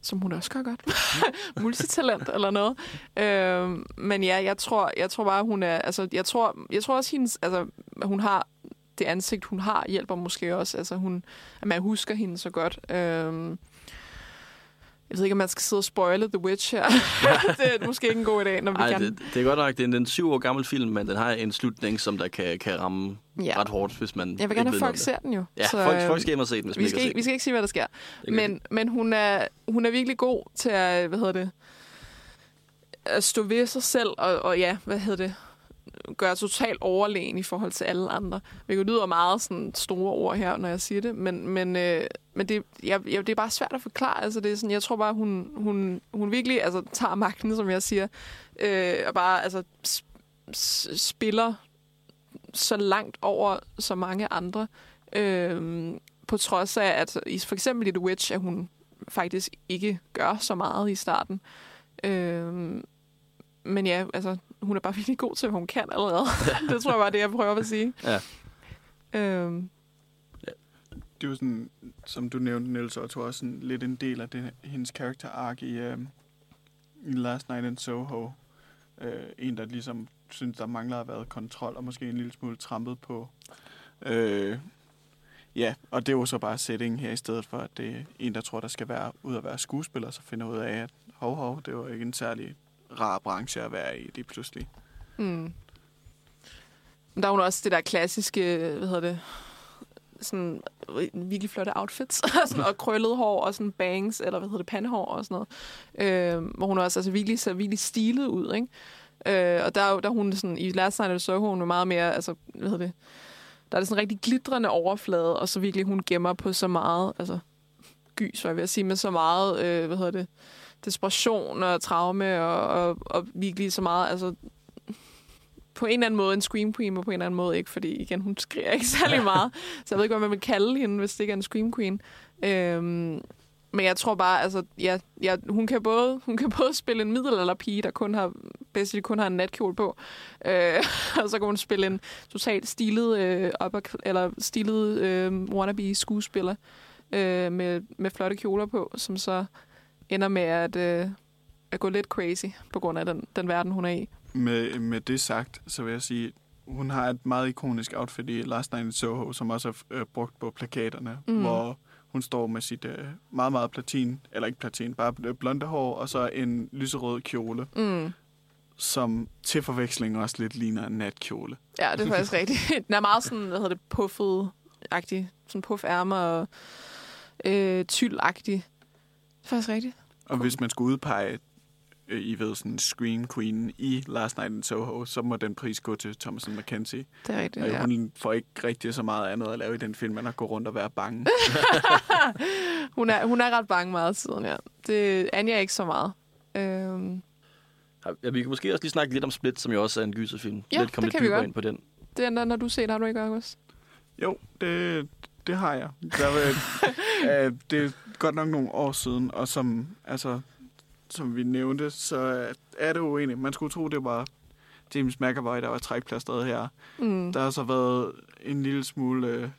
som hun også gør godt. Multitalent eller noget. Øh, men ja, jeg tror, jeg tror bare, hun er... Altså, jeg tror, jeg tror også, hendes, altså, hun har det ansigt, hun har, hjælper måske også. Altså, hun, at man husker hende så godt. Øh, jeg ved ikke, om man skal sidde og spoile The Witch her. det er måske ikke en god idé, når vi Ej, kan... det, det er godt nok, det er en, en syv år gammel film, men den har en slutning, som der kan, kan ramme Ja. ret hårdt, hvis man Jeg vil gerne have, folk ser den jo. Ja, Så, folk, folk skal hjem og se den, hvis man vi ikke skal, ikke, vi skal ikke sige, hvad der sker. Men, men hun, er, hun er virkelig god til at, hvad hedder det, at stå ved sig selv, og, og ja, hvad hedder det, gøre totalt overlegen i forhold til alle andre. Hvilket lyder meget sådan store ord her, når jeg siger det, men, men, øh, men det, jeg, jeg, det er bare svært at forklare. Altså, det er sådan, jeg tror bare, hun, hun, hun virkelig altså, tager magten, som jeg siger, øh, og bare altså, spiller så langt over så mange andre. Øh, på trods af, at for eksempel i The Witch, at hun faktisk ikke gør så meget i starten. Øh, men ja, altså, hun er bare virkelig god til, hvad hun kan allerede. det tror jeg bare, er det jeg prøver at sige. Ja. Øhm, Det er jo sådan, som du nævnte, Niels, og tror også sådan lidt en del af det, hendes character arc i, øh, i Last Night in Soho. Øh, en, der ligesom synes, der mangler at have været kontrol, og måske en lille smule trampet på. Øh, ja, og det er jo så bare setting her, i stedet for, at det er en, der tror, der skal være ud at være skuespiller, så finder ud af, at hov, hov, det var ikke en særlig rar branche at være i lige pludselig. Mm. Men der er jo også det der klassiske, øh, hvad hedder det, sådan virkelig flotte outfits, sådan, og krøllet hår, og sådan bangs, eller hvad hedder det, pandehår og sådan noget. Øh, hvor hun også altså, virkelig ser virkelig stilet ud, ikke? Øh, og der er, jo- der hun sådan, i Last Night of Soho, hun er meget mere, altså, hvad hedder det, der er det sådan en rigtig glitrende overflade, og så virkelig hun gemmer på så meget, altså, gys, var jeg vil sige, med så meget, øh, hvad hedder det, desperation og traume, og, og, og virkelig så meget, altså, på en eller anden måde en scream queen, og på en eller anden måde ikke, fordi igen, hun skriger ikke særlig meget. så jeg ved ikke, hvad man vil kalde hende, hvis det ikke er en scream queen. Øhm, men jeg tror bare, altså, ja, ja, hun, kan både, hun kan både spille en middelalder pige, der kun har, basically kun har en natkjole på, øh, og så kan hun spille en totalt stilet, øh, upper, eller stilet øh, wannabe skuespiller øh, med, med flotte kjoler på, som så ender med at, øh, at gå lidt crazy på grund af den, den verden, hun er i. Med, med det sagt, så vil jeg sige, hun har et meget ikonisk outfit i Last Night in Soho, som også er øh, brugt på plakaterne, Mm. hvor hun står med sit øh, meget, meget platin, eller ikke platin, bare bl- blonde hår, og så en lyserød kjole, Mm. som til forveksling også lidt ligner en natkjole. Ja, det er faktisk rigtigt. Den er meget sådan, hvad hedder det, puffet-agtig. Sådan puff-ærmer og øh, tyld-agtig. Det er faktisk rigtigt. Og hvis man skulle udpege, øh, I ved, sådan Scream Queen i Last Night in Soho, så må den pris gå til Thomasin McKenzie. Det er rigtigt, Ja. ja. Hun får ikke rigtig så meget andet at lave i den film, end at gå rundt og være bange. Hun er, hun er ret bange meget af tiden, ja. Det, Anja er ikke så meget. Øhm, Ja, vi kan måske også lige snakke lidt om Split, som jo også er en gyserfilm. Ja, lidt, komme det lidt kan vi dybere godt. ind på den. det er den, når du ser det, har du ikke, August? Jo, det, det har jeg. Der var, øh, det godt nok nogle år siden, og som, altså, som vi nævnte, så er det jo egentlig, man skulle tro, det var James McAvoy, der var trækplasteret her. Mm. Der har så været en lille smule, øh,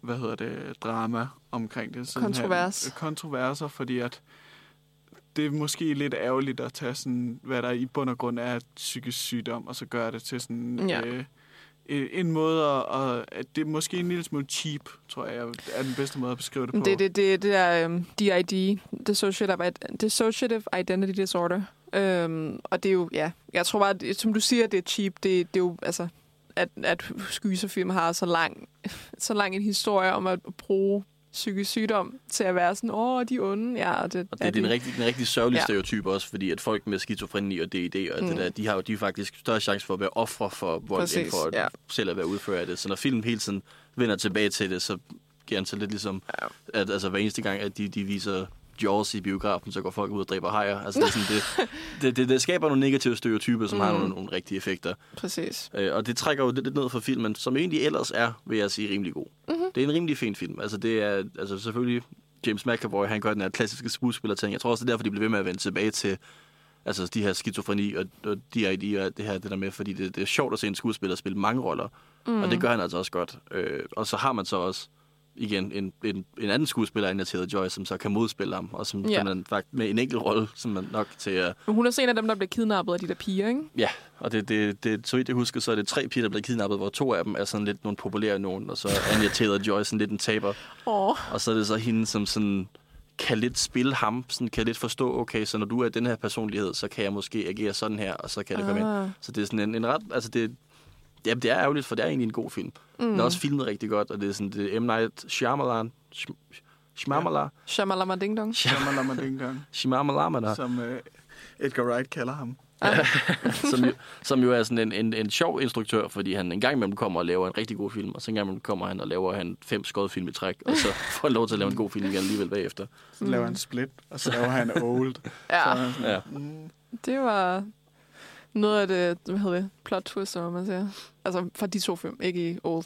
hvad hedder det, drama omkring det. siden Kontrovers. Han, kontroverser, fordi at det er måske lidt ærgerligt at tage sådan, hvad der i bund og grund er psykisk sygdom, og så gøre det til sådan Ja. øh, en en måde at, at, at det er måske en lille smule cheap, tror jeg, er den bedste måde at beskrive det på. Det, det, det, det er øhm, um, DID, Dissociative, Dissociative Identity Disorder. Um, og det er jo, ja, jeg tror bare, at, som du siger, det er cheap. Det, det er jo, altså, at, at skyserfilm har så lang, så lang en historie om at bruge psykisk sygdom til at være sådan, åh, de er onde. Ja, og det, Og det, er det er en de. rigtig, en rigtig sørgelig Ja. stereotyp også, fordi at folk med skizofreni og DID og mm. det der, de har jo de faktisk større chance for at være ofre for vold, Præcis, end for at ja. selv at være udfører af det. Så når filmen hele tiden vender tilbage til det, så giver han så lidt ligesom, Ja. at altså, hver eneste gang, at de, de viser Jaws i biografen, så går folk ud og dræber hajer. Altså, det, er sådan, det, det, det, det skaber nogle negative stereotyper, som mm. har nogle, nogle rigtige effekter. Præcis. Øh, og det trækker jo lidt, lidt ned fra filmen, som egentlig ellers er, vil jeg sige, rimelig god. Mm-hmm. Det er en rimelig fin film. Altså, det er altså, selvfølgelig James McAvoy, han gør den her klassiske skuespillerting. Jeg tror også, det er derfor, de bliver ved med at vende tilbage til altså, de her skizofreni og, og og alt det her det der med, fordi det, det er sjovt at se en skuespiller spille mange roller. Mm. Og det gør han altså også godt. Øh, og så har man så også igen en, en, en anden skuespiller, Anya Taylor-Joy, som så kan modspille ham, og som Ja. ja. man faktisk med en enkelt rolle, som man nok til at Men hun er så en af dem, der bliver kidnappet af de der piger, ikke? Ja, og det, det, det, så vidt jeg husker, så er det tre piger, der bliver kidnappet, hvor to af dem er sådan lidt nogle populære nogen, og så er Anya Taylor-Joy sådan lidt en taber. Åh. Og så er det så hende, som sådan kan lidt spille ham, sådan kan lidt forstå, okay, så når du er den her personlighed, så kan jeg måske agere sådan her, og så kan det komme Ah. ind. Så det er sådan en, en ret, altså det, ja, det er ærgerligt, for det er egentlig en god film. Mm. Den er også filmet rigtig godt, og det er sådan, det er M. Night Shyamalan, Shm- Shyamalan, Shamalama Ding Dong. Shamalama Ding Dong, Shyamalan, som øh, Edgar Wright kalder ham. som, jo, som jo er sådan en, en, en sjov instruktør, fordi han en gang imellem kommer og laver en rigtig god film, og så en gang imellem kommer han og laver han fem skåret film i træk, og så får han lov til at lave en god film igen alligevel bagefter. Så laver han Split, og så laver han Old. Ja, Så er han sådan, Ja. mm, det var noget af det, hvad hedder det, plot twist, hvad man siger. Altså fra de to film, ikke i Old.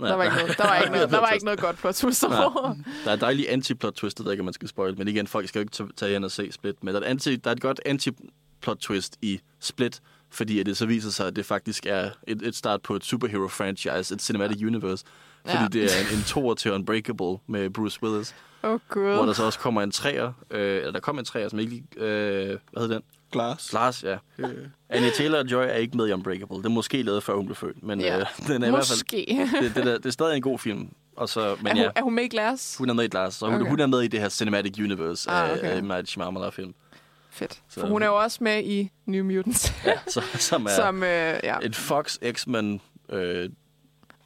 Der var ikke noget, der var ikke noget, der var ikke noget godt plot twist over. Der er dejlig anti-plot twist, det ved ikke, om man skal spoil, men igen, folk skal jo ikke tage- hen og se Split. Men der er, et anti, der er et godt anti-plot twist i Split, fordi at det så viser sig, at det faktisk er et, et start på et superhero franchise, et cinematic universe. Fordi Ja. ja. det er en, en toer til Unbreakable med Bruce Willis, oh, hvor der så også kommer en træer, øh, eller der kommer en træer, som ikke lige, øh, hvad hedder den? Glass. Lars, ja. Øh, Anya Taylor-Joy er ikke med i Unbreakable. Det er måske lavet, før hun blev født, men Ja. øh, den er i hvert fald, Måske. det, det, der, det er stadig en god film. Og så, men er, ja, hun, er hun med i Glass? hun er med i Lars, så hun, Okay. hun er med i det her cinematic universe Ah, okay. af M. Night Shyamalan-film. Fedt. Så- For hun er jo også med i New Mutants, Ja, så, som er som, øh, ja. et Fox X-Men øh,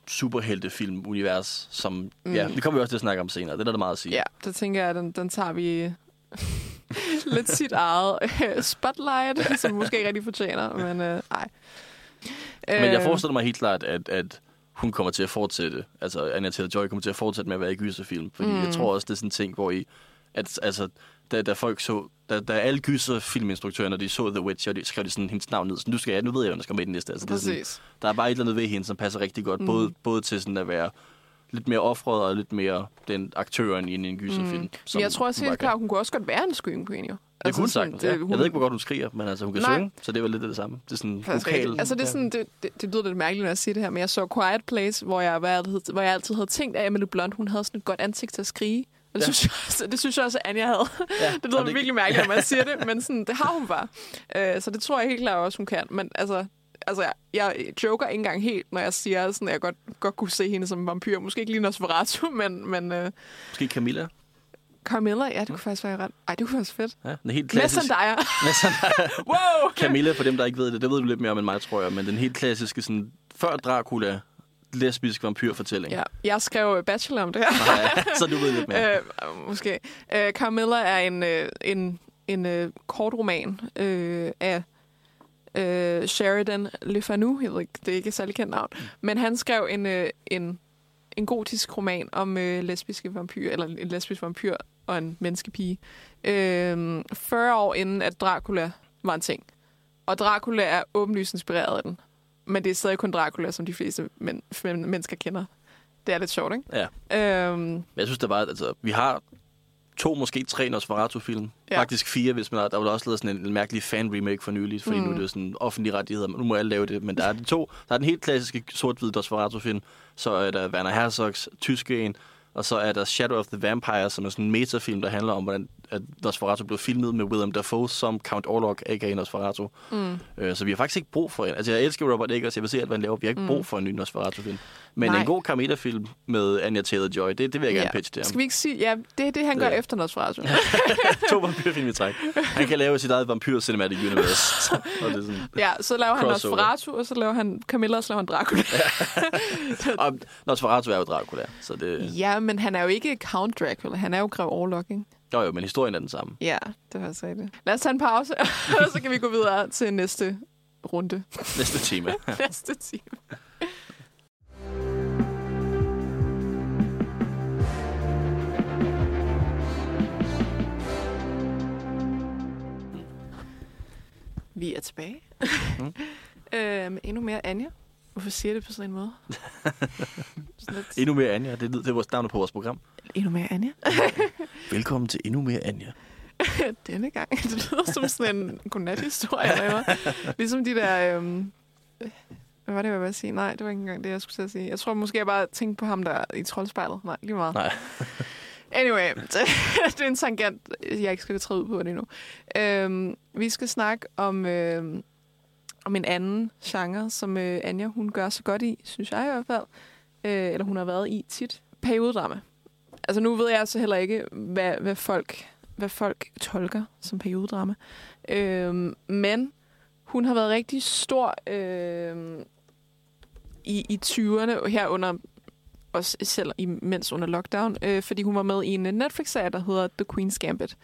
superheltefilm-univers, som, mm. ja, det kommer vi også til at snakke om senere. Det er der meget at sige. ja, det tænker jeg, den, den tager vi lidt sit eget øh, spotlight, som måske ikke rigtig fortjener, men øh, ej. Men jeg Øh, forestiller mig helt klart, at, at hun kommer til at fortsætte, altså Anya Taylor-Joy kommer til at fortsætte med at være i gyserfilm, fordi mm. jeg tror også, det er sådan en ting, hvor I, at, altså, da, da folk så, da, da alle gyserfilminstruktører, når de så The Witch, og de skrev de sådan hendes navn ned, sådan, nu skal jeg, nu ved jeg, hvem der skal med i den næste. Altså, det er sådan, der er bare et eller andet ved hende, som passer rigtig godt, mm. både, både til sådan at være lidt mere offret og lidt mere den aktøren i en, gyserfilm. Mm. som Men jeg tror også helt klart, hun kunne også godt være en Scream Queen, jo. Det kunne hun sådan, sagtens, ja. hun- Jeg ved ikke, hvor godt hun skriger, men altså, hun kan Nej. synge, så det vel lidt det samme. Det er sådan Faktisk vokal. rigtigt. Altså, det, er sådan, det, det, det lyder lidt mærkeligt, når jeg siger det her, men jeg så Quiet Place, hvor jeg, hvor jeg, altid, hvor jeg altid havde tænkt, at Emily Blunt, hun havde sådan et godt ansigt til at skrige. Og det, Ja. synes, jeg også, det synes jeg også, at Anja havde. Ja, det lyder det- virkelig mærkeligt, når man siger det, men sådan, det har hun bare. Øh, så det tror jeg helt klart også, hun kan. Men altså, altså jeg, jeg joker ikke engang helt, når jeg siger, sådan, at jeg godt, godt kunne se hende som vampyr. Måske ikke lige Nosferatu, men, men uh, Måske Camilla. Carmilla, ja, det kunne faktisk være ret. Ej, det kunne være fedt. Ja, den er helt klassisk. Med Zendaya. wow! Camilla, for dem, der ikke ved det, det ved du lidt mere om end mig, tror jeg, men den helt klassiske, sådan, før Dracula, lesbisk vampyrfortælling. Ja, jeg skrev bachelor om det her. Så du ved lidt mere. Øh, måske. Øh, Carmilla er en, øh, en, en øh, kort roman øh, af øh, Sheridan Le Fanu. Jeg ved ikke, det er ikke et særlig kendt navn. Men han skrev en, øh, en, en gotisk roman om øh, lesbiske vampyr, eller en lesbisk vampyr og en menneskepige. Øh, 40 år inden, at Dracula var en ting. Og Dracula er åbenlyst inspireret af den. Men det er stadig kun Dracula, som de fleste men, men, mennesker kender. Det er lidt sjovt, ikke? Ja. Øhm, Men jeg synes, det var, altså, vi har to, måske tre Nosferatu-film. Ja. Faktisk fire, hvis man har, der var også lavet sådan en, en mærkelig fan-remake for nylig, fordi mm. nu er det sådan offentlige rettigheder, men nu må alle lave det. Men der er de to. Der er den helt klassiske sort-hvide Nosferatu-film, så er der Werner Herzogs tyske en, og så er der Shadow of the Vampire, som er sådan en metafilm, der handler om, hvordan at Nosferatu blev filmet med Willem Dafoe som Count Orlok, a.k.a. Nosferatu. Mm. Øh, så vi har faktisk ikke brug for en. Altså, jeg elsker Robert Eggers, jeg vil se alt, hvad han laver. Vi har ikke Mm. brug for en ny Nosferatu-film. Men Nej. en god Carmita-film med Anya Taylor-Joy, det, det vil jeg gerne pitche til ham. Skal vi ikke sige... Ja, det er det, han gør Ja. efter Nosferatu. to vampyrfilm i træk. Han kan lave sit eget vampyr cinematic universe. og det er sådan. ja, så laver han. Nosferatu, og så laver han Camilla, og så laver han Dracula. Og Nosferatu er jo Dracula, så det... ja, men han er jo ikke Count Dracula. Han er jo Grev Orlok, ikke? Jo, jo, men historien er den samme. Ja, det var så det. Lad os tage en pause, og så kan vi gå videre til næste runde. Næste tema. næste time. Vi er tilbage. Mm. øhm, endnu mere Anja. Hvorfor siger det på sådan en måde? sådan lidt, Endnu mere Anja, det, det er vores navn på vores program. endnu mere Anja. Velkommen til Endnu mere Anja. Denne gang. Det lyder som sådan en godnat-historie. eller ligesom de der... Øhm, øh, hvad var det, jeg ville sige? Nej, det var ikke engang det, jeg skulle til at sige. Jeg tror måske, jeg bare tænkte på ham der i troldspejlet. Nej, lige meget. Nej. Anyway, det, det er en tangent, jeg ikke skal træde ud på det endnu. Øhm, vi skal snakke om, øhm, om en anden genre, som øh, Anja hun gør så godt i, synes jeg i hvert fald. Øh, eller hun har været i tit. Periodedrama. Altså nu ved jeg så heller ikke, hvad, hvad, folk, hvad folk tolker som periodedrama. Øh, men hun har været rigtig stor øh, i, i 20'erne, herunder også selv imens under lockdown, øh, fordi hun var med i en Netflix-serie, der hedder The Queen's Gambit, øh,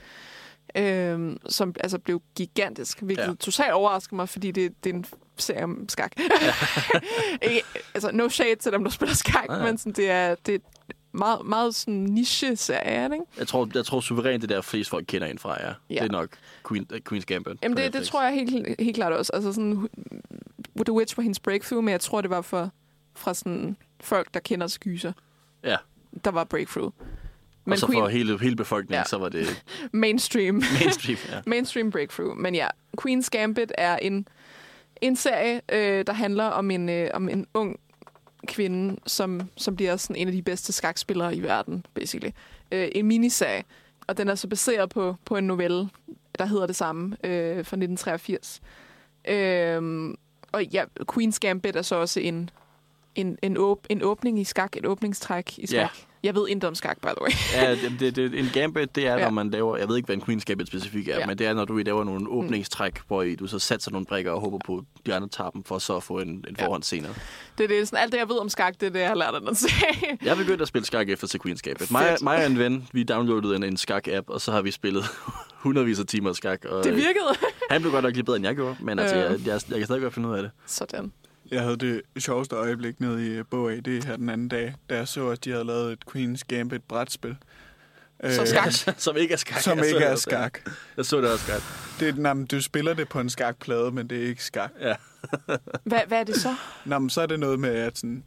som altså blev gigantisk, hvilket Ja. ja. totalt overrasker mig, fordi det, det er en serie om skak. Ikke, altså, no shade til dem, der spiller skak, ja. men sådan, det er, det er meget, meget sådan niche-serie, er ikke? Jeg tror, jeg tror suverænt, det der flest folk kender ind fra, ja. Ja. Det er nok Queen, uh, Queen's Gambit. Jamen, det, det tror jeg helt, helt klart også. Altså sådan, The Witch var hendes breakthrough, men jeg tror, det var for, fra sådan folk, der kender skyser. Ja. Der var breakthrough. Men og så for hele, hele befolkningen, ja. Så var det mainstream. mainstream. Ja. mainstream breakthrough. Men ja, Queen's Gambit er en, en serie, øh, der handler om en, øh, om en ung kvinde, som, som bliver sådan en af de bedste skakspillere i verden, basically. Øh, en miniserie. Og den er så baseret på, på en novelle, der hedder det samme, øh, fra 1983. Øh, og ja, Queen's Gambit er så også en, en, en, åb, en åbning i skak, et åbningstræk i skak. Ja. Jeg ved intet om skak, by the way. ja, det, det, en gambit, det er, Ja. når man laver, jeg ved ikke, hvad en Queen's Gambit specifikt er, ja. Ja. men det er, når du laver nogle åbningstræk, hvor I, du så satser nogle brikker og håber på, at de andre tager dem, for så at få en, en Ja. forhånd senere. Det er det, sådan, alt det, jeg ved om skak, det er det, jeg har lært af den serie. Jeg begyndte at spille skak efter til Queen's Gambit. Mig, og en ven, vi downloadede en, en skak-app, og så har vi spillet hundredvis af timer skak. Og, Det øh, virkede. Han blev godt nok lidt bedre, end jeg gjorde, men altså, Ja. jeg, jeg, jeg kan stadig godt finde ud af det. Sådan. Jeg havde det sjoveste øjeblik nede i øh, Bog af det her den anden dag, da jeg så, at de havde lavet et Queen's Gambit brætspil. Som Øh, skak. Som ikke er skak. Som Jeg så ikke det er skak. Jeg så det også skak. Det er, men du spiller det på en skakplade, men det er ikke skak. Ja. Hvad, hvad er det så? Nå, men så er det noget med, at sådan...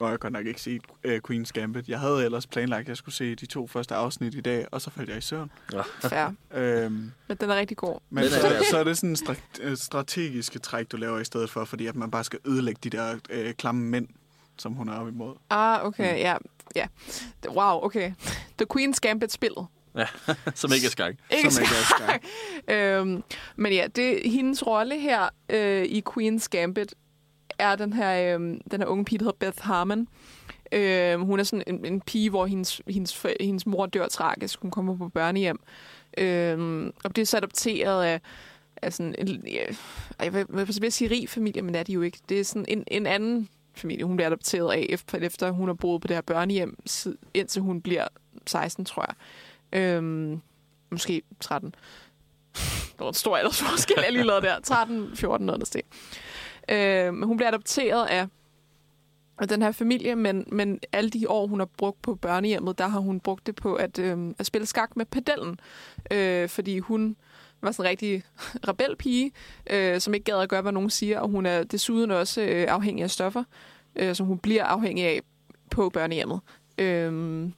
Og jeg kan nok ikke se uh, Queen's Gambit. Jeg havde ellers planlagt, at jeg skulle se de to første afsnit i dag, og så faldt jeg i søvn. Fair. Øhm, Men den er rigtig god. men så, så er det sådan stra- øh, strategiske træk, du laver i stedet for, fordi at man bare skal ødelægge de der øh, klamme mænd, som hun er op imod. Ah, okay, ja. ja. Wow, okay. The Queen's Gambit-spillet. Som ikke er skak. Ikke som ikke er skak. øhm, men ja, det, hendes rolle her øh, i Queen's Gambit er den her, øh, den her unge pige, der hedder Beth Harmon. Øh, hun er sådan en, en pige, hvor hendes, hendes, hendes mor dør tragisk. Hun kommer på børnehjem. Øh, og bliver så adopteret af, af sådan en, jeg vil, jeg vil sige rig familie, men det er de jo ikke. Det er sådan en, en anden familie, hun bliver adopteret af, efter, efter hun har boet på det her børnehjem, indtil hun bliver 16, tror jeg. Øhm, måske 13. Det var en stor aldersforskel, jeg lige lavede der. 13, 14, noget der sted. Øhm, hun bliver adopteret af af den her familie, men, men alle de år, hun har brugt på børnehjemmet, der har hun brugt det på at, øhm, at spille skak med pedellen. Øh, fordi hun var sådan en rigtig rebelpige, øh, som ikke gad at gøre, hvad nogen siger, og hun er desuden også øh, afhængig af stoffer, øh, som hun bliver afhængig af på børnehjemmet. Øh,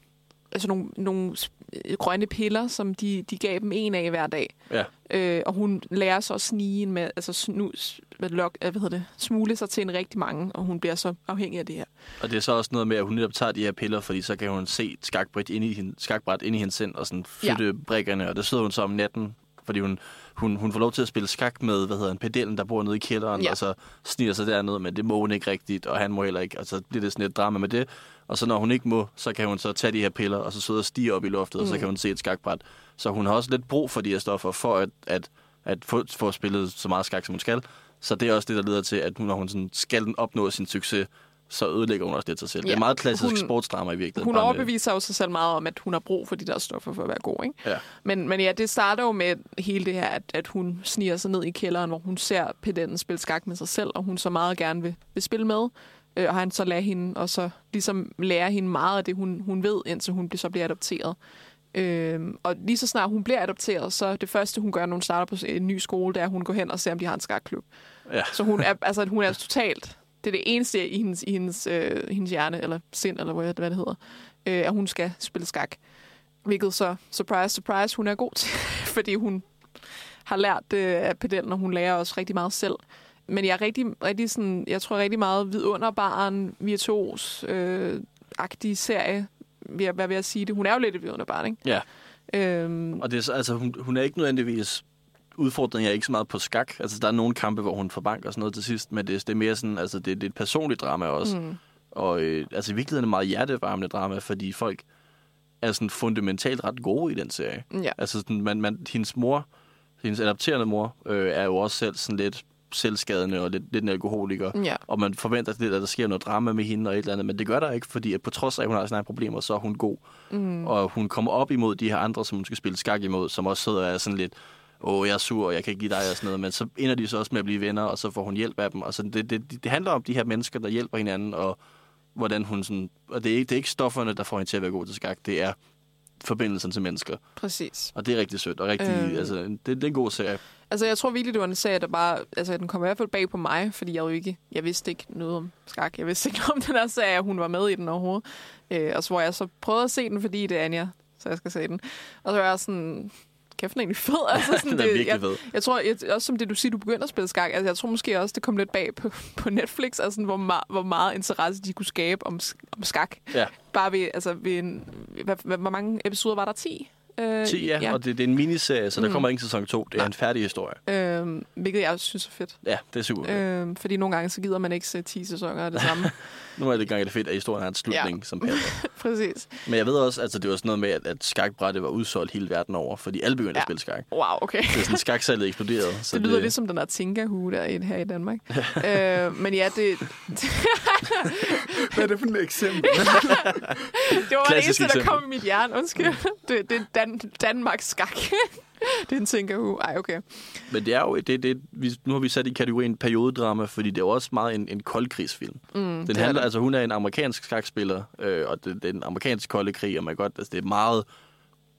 altså nogle, nogle sp- grønne piller, som de, de gav dem en af hver dag. Ja. Øh, og hun lærer så at snige med, altså snus, lok, hvad hedder det, smule sig til en rigtig mange, og hun bliver så afhængig af det her. Og det er så også noget med, at hun netop tager de her piller, fordi så kan hun se skakbræt ind i, hende, skakbræt ind i hendes sind og sådan flytte ja. brikkerne, og der sidder hun så om natten, fordi hun, hun, hun får lov til at spille skak med, hvad hedder han, pedellen, der bor nede i kælderen, Ja. og så sniger sig derned, men det må hun ikke rigtigt, og han må heller ikke, og så bliver det sådan et drama med det. Og så når hun ikke må, så kan hun så tage de her piller, og så sidde og stige op i loftet, mm. og så kan hun se et skakbræt. Så hun har også lidt brug for de her stoffer, for at, at, at få, få spillet så meget skak, som hun skal. Så det er også det, der leder til, at når hun sådan skal opnå sin succes, så ødelægger hun også lidt sig selv. Ja. Det er meget klassisk Hun- sportsdrama i virkeligheden. Hun med- overbeviser jo sig selv meget om, at hun har brug for de der stoffer for at være god. Ikke? Ja. Men, men ja, det starter jo med hele det her, at, at hun sniger sig ned i kælderen, hvor hun ser pedellen spille skak med sig selv, og hun så meget gerne vil, vil spille med. Øh, og han så lærer hende, og så ligesom lærer hende meget af det, hun, hun ved, indtil hun så bliver adopteret. Øh, og lige så snart hun bliver adopteret, så det første, hun gør, når hun starter på en ny skole, det er, at hun går hen og ser, om de har en skakklub. Ja. Så hun er, altså, hun er totalt... Det er det eneste i hendes, i hendes, øh, hendes hjerne, eller sind, eller hvad, hvad det hedder, øh, at hun skal spille skak. Hvilket så, surprise, surprise, hun er god til, fordi hun har lært det af pedellen, og hun lærer også rigtig meget selv. Men jeg er rigtig, rigtig sådan, jeg tror rigtig meget vidunderbaren, virtuos, øh, agtig serie, vil jeg, hvad vil jeg sige det? Hun er jo lidt et vidunderbarn, ikke? Ja. Øhm, Og det er, så- altså, hun, hun er ikke nødvendigvis udfordringen er ikke så meget på skak. Altså, der er nogle kampe, hvor hun får bank og sådan noget til sidst, men det, det er mere sådan, altså, det, det er et personligt drama også. Mm. Og øh, altså, i virkeligheden er det meget hjertevarmende drama, fordi folk er sådan fundamentalt ret gode i den serie. ja. Altså, sådan, man, man, hendes mor, hendes adopterende mor, øh, er jo også selv sådan lidt selvskadende og lidt, lidt en alkoholiker. Ja. Og man forventer lidt, at der sker noget drama med hende og et eller andet, men det gør der ikke, fordi at på trods af, at hun har sine problemer, så er hun god. Mm. Og hun kommer op imod de her andre, som hun skal spille skak imod, som også sidder og er sådan lidt, åh, jeg er sur, og jeg kan ikke lide dig og sådan noget, men så ender de så også med at blive venner, og så får hun hjælp af dem. Og så det, det, det handler om de her mennesker, der hjælper hinanden, og hvordan hun sådan... Og det er, ikke, det er ikke stofferne, der får hende til at være god til skak, det er forbindelsen til mennesker. Præcis. Og det er rigtig sødt, og rigtig, Øhm. øh. altså, det, det er en god serie. Altså, jeg tror virkelig, det var en serie, der bare... Altså, den kom i hvert fald bag på mig, fordi jeg jo ikke... Jeg vidste ikke noget om skak. Jeg vidste ikke om den her serie, hun var med i den overhovedet. Øh, og så hvor jeg så prøvede at se den, fordi det er Anja, så jeg skal se den. Og så var jeg sådan... Kæft, den er egentlig fed. Altså, sådan, Den er virkelig jeg, fed. Jeg tror, jeg, også som det, du siger, du begynder at spille skak. Altså, jeg tror måske også, det kom lidt bag på, på Netflix, altså, hvor, meget, hvor meget interesse de kunne skabe om, om skak. Ja. Bare ved, altså, ved en... Hvad, hvad, hvor mange episoder var der? 10? Øh, 10, ja, ja. og det, det er en miniserie, så der Mm. kommer ikke sæson 2. Det er Nej. en færdig historie. Øh, hvilket jeg også synes er fedt. Ja, det er super. Øh. Øh, fordi nogle gange, så gider man ikke se 10 sæsoner af det samme. Nu er det gang, det fedt, at historien har en slutning, ja. som passer. Præcis. Men jeg ved også, altså det var sådan noget med, at, at skakbrættet var udsolgt hele verden over, fordi alle begyndte ja. At spille skak. Wow, okay. Det er sådan, skaksalget eksploderede. Så Det lyder lidt som den der Tinka-hue, der er i- her i Danmark. øh, men ja, det, Hvad er det for et eksempel? det var det Klassisk eneste, der kom i mit hjerne. Undskyld. Det, det er Dan, Danmarks skak. det er en Tinka-hue. Ej, okay. Men det er jo, det, det, vi, nu har vi sat i kategorien periodedrama, fordi det er jo også meget en, en koldkrigsfilm. Mm, Den det er handler, altså hun er en amerikansk skakspiller, øh, og det, det er en amerikansk kolde krig, og man godt, altså det er meget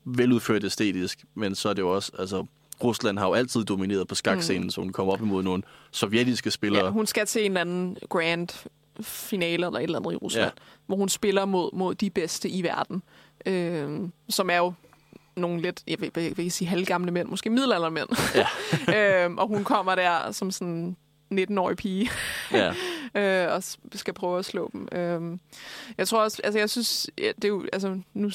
veludført æstetisk, men så er det jo også, altså Rusland har jo altid domineret på skakscenen, mm. så hun kommer op imod nogle sovjetiske spillere. Ja, hun skal til en eller anden grand finale eller et eller andet i Rusland, ja. hvor hun spiller mod, mod de bedste i verden, øh, som er jo nogle lidt, jeg vil, jeg vil ikke sige halvgamle mænd, måske middelaldermænd. Ja. øh, og hun kommer der som sådan 19-årig pige, ja. øh, og skal prøve at slå dem. Øh, jeg tror også, altså jeg synes, ja, det er jo, altså nu,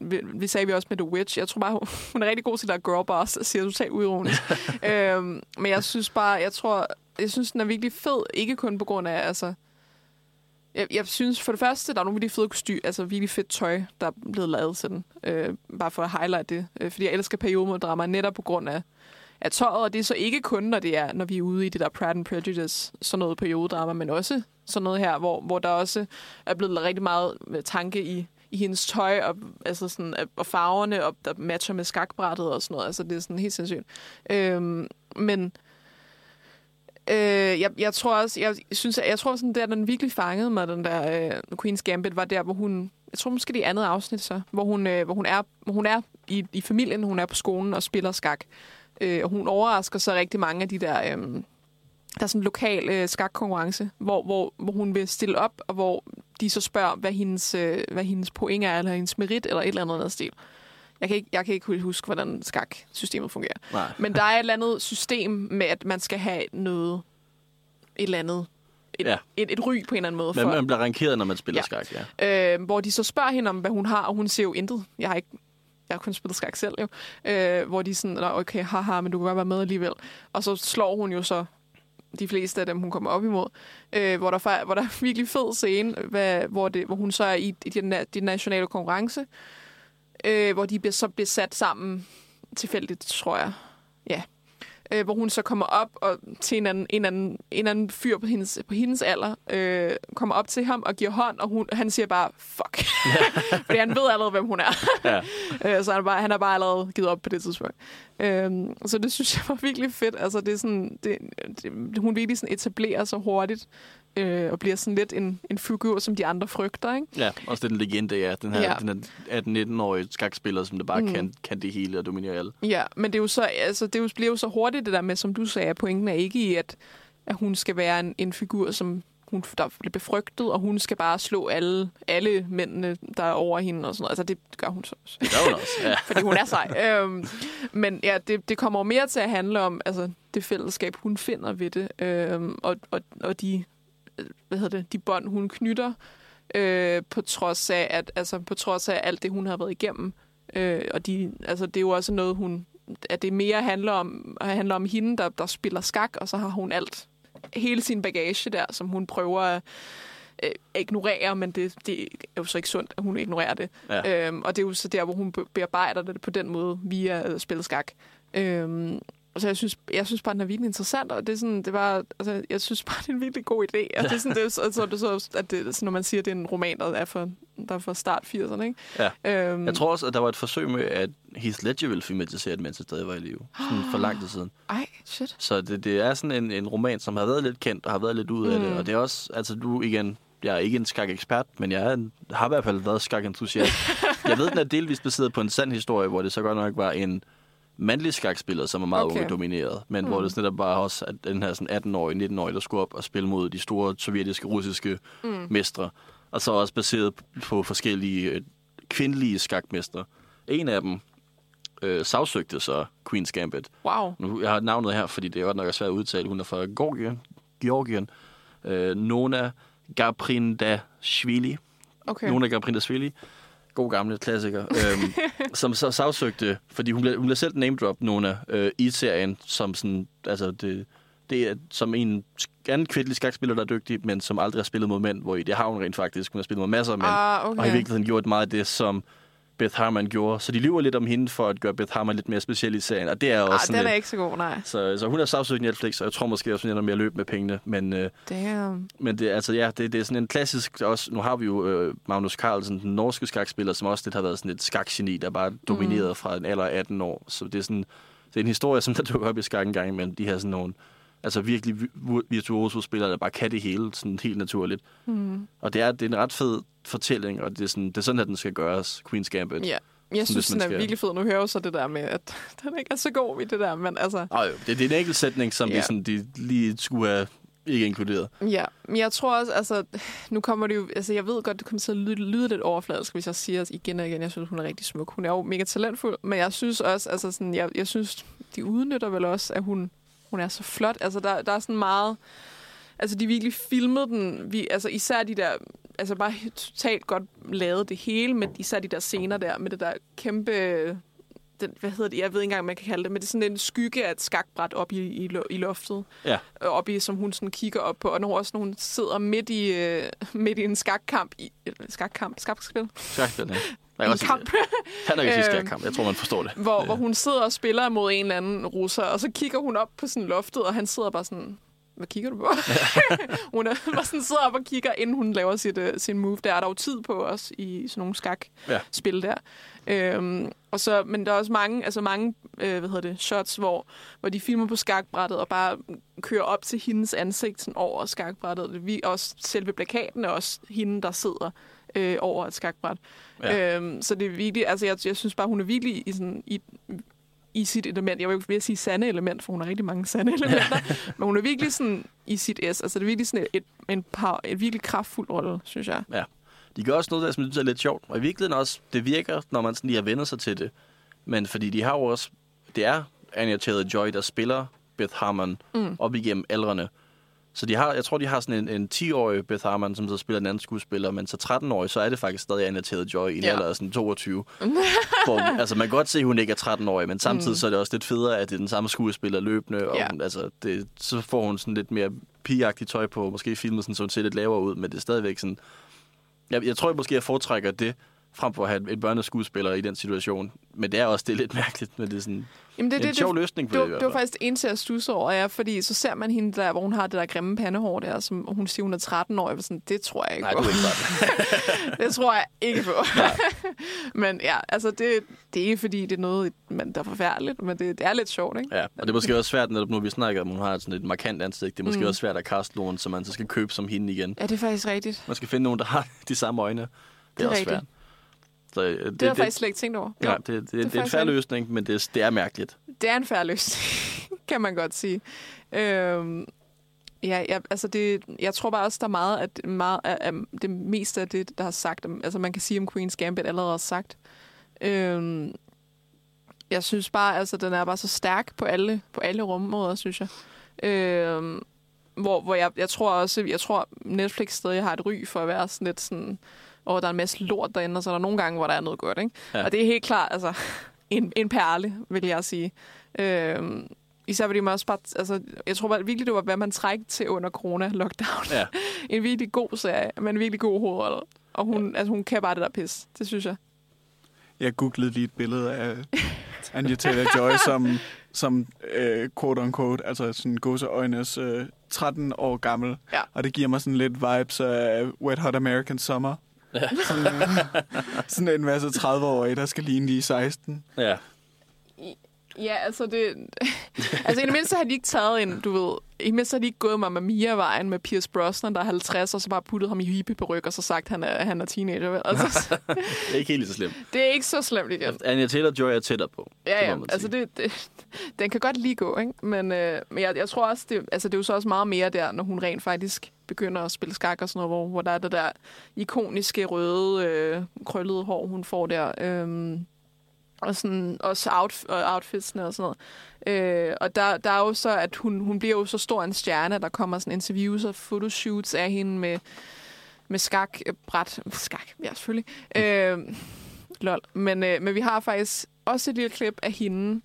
vi, vi sagde vi også med The Witch, jeg tror bare, hun, er rigtig god til at girl boss, siger du totalt uironisk. øh, men jeg synes bare, jeg tror, jeg synes, den er virkelig fed, ikke kun på grund af, altså, jeg, jeg synes for det første, der er nogle virkelig fede kostyr, altså virkelig fedt tøj, der er blevet lavet til den. Øh, bare for at highlight det. Øh, fordi jeg elsker periodemodrama netop på grund af, af tøjet, og det er så ikke kun, når, det er, når vi er ude i det der Pride and Prejudice, sådan noget periodedrama, men også sådan noget her, hvor, hvor der også er blevet rigtig meget øh, tanke i, i hendes tøj, og, altså sådan, øh, og farverne, og der matcher med skakbrættet og sådan noget. Altså, det er sådan helt sindssygt. Øhm, men øh, jeg, jeg tror også, jeg synes, jeg tror sådan, der den virkelig fangede mig, den der øh, Queen's Gambit, var der, hvor hun, jeg tror måske det andet afsnit så, hvor hun, øh, hvor hun er, hvor hun er i, i familien, hun er på skolen og spiller skak. Øh, og hun overrasker så rigtig mange af de der... Øh, der er sådan en lokal øh, skakkonkurrence, hvor, hvor, hvor hun vil stille op, og hvor de så spørger, hvad hendes, øh, hvad hendes point er, eller hendes merit, eller et eller andet andet stil. Jeg kan ikke, jeg kan ikke huske, hvordan skaksystemet fungerer. Nej. Men der er et eller andet system med, at man skal have noget et eller andet, et, Ja. et, et ry på en eller anden måde. Men for, man bliver rankeret, når man spiller Ja. skak, ja. øh, hvor de så spørger hende om, hvad hun har, og hun siger jo intet. Jeg har ikke jeg har kun spillet skak selv jo. Øh, hvor de sådan, "Nå, okay, haha, men du kan godt være med alligevel. Og så slår hun jo så de fleste af dem, hun kommer op imod. Øh, hvor, der, hvor der er virkelig fed scene, hvad, hvor, det, hvor hun så er i, i den, na- den nationale konkurrence, øh, hvor de så bliver sat sammen tilfældigt, tror jeg. Ja. Øh, hvor hun så kommer op og til en anden, en anden, en anden fyr på hendes, på hendes alder, øh, kommer op til ham og giver hånd, og hun, han siger bare, fuck. Fordi han ved allerede, hvem hun er. Ja. Øh, så han, bare, han har bare allerede givet op på det tidspunkt. Øhm, så det synes jeg var virkelig fedt. Altså, det er sådan, det, det, hun virkelig sådan etablerer sig hurtigt, øh, og bliver sådan lidt en, en figur, som de andre frygter, ikke? Ja, også det, den legende er, den her, Ja. ja. den her 18-19-årige skakspiller, som der bare mm. kan, kan det hele og dominerer alt. Ja, men det er jo så, altså, det er jo, bliver jo så hurtigt det der med, som du sagde, at pointen er ikke i, at, at hun skal være en, en figur, som hun, der bliver befrygtet, og hun skal bare slå alle, alle mændene, der er over hende og sådan noget. Altså, det gør hun så også. Det gør hun også, ja. fordi hun er sej. øhm, men ja, det, det kommer mere til at handle om altså, det fællesskab, hun finder ved det, øhm, og, og, og de, hvad hedder det, de bånd, hun knytter, øh, på trods af, at, altså, på trods af alt det, hun har været igennem. Øh, og de, altså, det er jo også noget, hun, at det mere handler om, handler om hende, der, der spiller skak, og så har hun alt, hele sin bagage der, som hun prøver at øh, ignorere, men det, det er jo så ikke sundt, at hun ignorerer det. Ja. Øhm, og det er jo så der, hvor hun be- bearbejder det på den måde via at spille skak. Øhm, og så jeg synes, jeg synes bare, den er virkelig interessant, og det er sådan, det var, altså, jeg synes bare, det er en virkelig god idé. Og det er sådan, det er, så, så, er det så, at det, sådan, når man siger, at det er en roman, der er for, der er for start 80'erne, ikke? Ja. Øhm, Jeg tror også, at der var et forsøg med, at Heath Ledger ville filmatisere det, mens han stadig var i live. Sådan for lang tid siden. Ej, shit. Så det, det er sådan en, en roman, som har været lidt kendt og har været lidt ud af mm. det. Og det er også, altså du igen, jeg er ikke en skak-ekspert, men jeg er en, har i hvert fald været skak-entusiast. jeg ved, den er delvist baseret på en sand historie, hvor det så godt nok var en mandlig skakspiller, som var meget Okay. domineret, men mm. hvor det netop bare også at den her sådan 18-årige, 19-årige, der skulle op og spille mod de store sovjetiske, russiske mm. mestre. Og så også baseret på forskellige øh, kvindelige skakmestre. En af dem øh, sagsøgte så Queen's Gambit. Wow. Nu, jeg har navnet her, fordi det er godt nok svært at udtale. Hun er fra Georgien. Georgien. Øh, Nona Gaprindashvili. Okay. Nona Gaprindashvili. God gamle klassiker. øhm, som så sagsøgte, fordi hun blev, hun blev selv name drop Nona øh, i serien, som sådan, altså det, det er som en anden kvindelig skakspiller, der er dygtig, men som aldrig har spillet mod mænd, hvor i det har hun rent faktisk. Hun har spillet mod masser af mænd. Ah, okay. Og i virkeligheden gjort meget af det, som Beth Harmon gjorde. Så de lyver lidt om hende for at gøre Beth Harmon lidt mere speciel i serien. Og det er også Ah, sådan den lidt, er ikke så god, nej. så, så hun er sagsøgt Netflix, og jeg tror måske også, hun ender med at løbe med pengene. Men, øh, Damn. men det, altså, ja, det, det er sådan en klassisk... Også, nu har vi jo øh, Magnus Carlsen, den norske skakspiller, som også lidt har været sådan et skakgeni, der bare domineret mm. fra en alder af 18 år. Så det er sådan det er en historie, som der dukker op i skak en gang imellem. De her sådan nogle altså virkelig vi- virtuoso spillere, der bare kan det hele sådan helt naturligt. Mm. Og det er, det er en ret fed fortælling, og det er sådan, det er sådan, at den skal gøres, Queen's Gambit. Ja. Jeg synes, den er skal- virkelig fed. Nu hører jeg jo så det der med, at den ikke er så god i det der, men altså... Jo, det, det er en enkelt sætning, som Ja. de, sådan, de lige skulle have ikke inkluderet. Ja, men jeg tror også, altså, nu kommer det jo, altså, jeg ved godt, det kommer til at lyde, lyde lidt overfladisk, hvis jeg siger igen og igen, jeg synes, hun er rigtig smuk. Hun er jo mega talentfuld, men jeg synes også, altså, sådan, jeg, jeg synes, de udnytter vel også, at hun, hun er så flot. Altså, der, der er sådan meget, altså, de virkelig filmede den, vi, altså, især de der, altså, bare totalt godt lavet det hele, med især de der scener der, med det der kæmpe den, hvad hedder det, jeg ved ikke engang, man kan kalde det, men det er sådan en skygge af et skakbræt op i, i, i loftet Ja. øh, op i, som hun sådan kigger op på, og når også når hun sidder midt i, øh, midt i en skakkamp, i, skakkamp, skakspil, Skakspil, ja. Jeg en kamp. Han er ikke sige Øhm, skakkamp. Jeg tror, man forstår det. hvor, hvor hun sidder og spiller mod en eller anden russer, og så kigger hun op på sådan loftet, og han sidder bare sådan, hvad kigger du på? hun er, bare sådan sidder op og kigger, inden hun laver sit, uh, sin move. Der er der jo tid på os i sådan nogle skakspil der. Øhm, og så, men der er også mange, altså mange øh, hvad hedder det, shots, hvor, hvor de filmer på skakbrættet og bare kører op til hendes ansigt sådan over skakbrættet. Vi, også selve plakaten er også hende, der sidder øh, over et skakbræt. Ja. Øhm, så det er virkelig, altså jeg, jeg synes bare, hun er virkelig i, sådan, i, i sit element. Jeg vil ikke sige sande element, for hun har rigtig mange sande elementer. men hun er virkelig sådan i sit S. Altså det er virkelig sådan et, et, en par, et virkelig kraftfuld rolle, synes jeg. Ja. De gør også noget, der som jeg synes er lidt sjovt. Og i virkeligheden også, det virker, når man sådan lige har vendt sig til det. Men fordi de har jo også... Det er Anya Taylor-Joy, der spiller Beth Harmon mm. op igennem aldrene. Så de har, jeg tror, de har sådan en, en 10-årig Beth Harmon, som så spiller en anden skuespiller, men så 13-årig, så er det faktisk stadig Anna Taylor-Joy i en Ja. alder af sådan 22. Hvor, altså, man kan godt se, at hun ikke er 13-årig, men samtidig mm. så er det også lidt federe, at det er den samme skuespiller løbende, og Ja. hun, altså, det, så får hun sådan lidt mere pigeagtigt tøj på, måske filmet sådan, så hun ser lidt lavere ud, men det er stadigvæk sådan... Jeg, jeg tror jeg måske, jeg foretrækker det, frem for at have en børneskuespiller i den situation. Men det er også det er lidt mærkeligt, men det er sådan Jamen, det, det, en det, sjov det, løsning på det, det, det var faktisk det eneste, jeg stusser over, ja, fordi så ser man hende der, hvor hun har det der grimme pandehår der, som hun siger, hun er 13 år. Jeg var sådan, det tror jeg ikke Nej, på. du er ikke det tror jeg ikke på. men ja, altså det, det er ikke fordi, det er noget, man, der er forfærdeligt, men det, det er lidt sjovt, ikke? Ja, og det er måske også svært, netop nu vi snakker om, hun har sådan et markant ansigt. Det er måske Mm. mm. også svært at kaste nogen, som man så skal købe som hende igen. Ja, det er faktisk rigtigt. Man skal finde nogen, der har de samme øjne. Det er, Det er også rigtigt. svært. Så, øh, det, Det, har jeg faktisk slet ikke tænkt over. Ja, det, det, det, det er en færre løsning, men det, er- det er mærkeligt. det er en færre løsning, kan man godt sige. Øhm, ja, ja, altså det, jeg tror bare også, der er meget, at meget af, af det meste af det, der har sagt, altså man kan sige om Queen's Gambit allerede har sagt. Øhm, jeg synes bare, altså den er bare så stærk på alle, på alle rummåder, synes jeg. Øhm, hvor, hvor jeg, jeg tror også, jeg tror Netflix stadig har et ry for at være sådan lidt sådan, og der er en masse lort derinde, og så er der nogle gange, hvor der er noget godt, ikke? Ja. Og det er helt klart, altså, en, en perle, vil jeg sige. Øhm, især fordi man også bare, altså, jeg tror bare virkelig, det var, hvad man trængte til under corona-lockdown. Ja. en virkelig god serie, men en virkelig god hovedrolle. Og hun, altså, hun kan bare det der pis. Det synes jeg. Jeg googlede lige et billede af Anya Taylor-Joy som, som øh, quote-unquote, altså sådan gåseøjnes øh, 13 år gammel. Ja. Og det giver mig sådan lidt vibes af Wet Hot American Summer. Sådan, øh, sådan en masse 30-årige, der skal ligne de 16. Ja. Ja, altså det... altså i det mindste har de ikke taget en, du ved... I det mindste har de ikke gået Mamma Mia-vejen med Pierce Brosnan, der er 50, og så bare puttet ham i hippie-peryk, og så sagt, at han er, han er teenager. vel? Altså, Det er ikke helt lige så slemt. det er ikke så slemt igen. Anya Taylor-Joy er tættere på. Ja, ja. Altså, det, det, den kan godt lige gå, ikke? Men, øh, men jeg, jeg tror også, det, altså, det er jo så også meget mere der, når hun rent faktisk begynder at spille skak og sådan noget, hvor, hvor der er det der ikoniske røde, øh, krøllede hår, hun får der. Øh, og sådan, også out, og outfitsene og sådan noget. Øh, og der, der er jo så, at hun, hun bliver jo så stor en stjerne, der kommer sådan interviews og photoshoots af hende med, med skak, øh, bræt, Skak, ja, selvfølgelig. Øh, lol. Men, øh, men vi har faktisk også et lille klip af hende,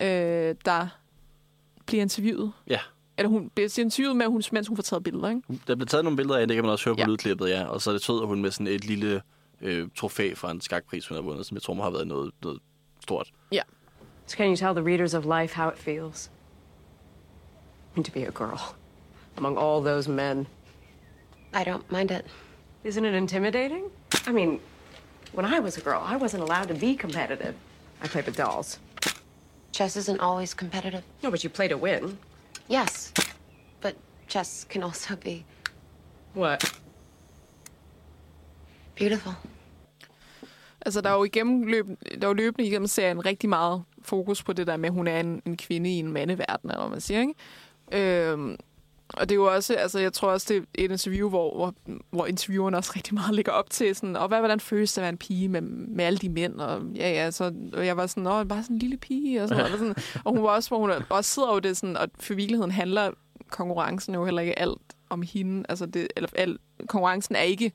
øh, der bliver interviewet. Ja. Eller hun bliver interviewet, med, hun, mens hun får taget billeder, ikke? Der blev taget nogle billeder af, det kan man også høre på Ja. ja. lydklippet, ja. Og så er det tød hun med sådan et lille øh, trofæ fra en skakpris, hun har vundet, som jeg tror må have været noget, noget stort. So can you tell the readers of life how it feels? I mean, to be a girl among all those men. I don't mind it. Isn't it intimidating? I mean, when I was a girl, I wasn't allowed to be competitive. I played with dolls. Chess isn't always competitive. No, but you play to win. Yes, but chess can also be What? beautiful. Altså, der er jo igennem løb, der er jo løbende igennem serien rigtig meget fokus på det der med, at hun er en, en kvinde i en mandeverden, eller hvad man siger, ikke? Øhm, og det er jo også, altså jeg tror også, det er et interview, hvor, hvor, hvor intervieweren også rigtig meget ligger op til, sådan, og hvad, hvordan føles det at være en pige med, med alle de mænd, og ja, ja, så og jeg var sådan, åh, bare sådan en lille pige, og sådan, og, sådan, og hun var også, hvor hun også sidder jo det sådan, og for virkeligheden handler konkurrencen jo heller ikke alt om hende, altså det, eller al, konkurrencen er ikke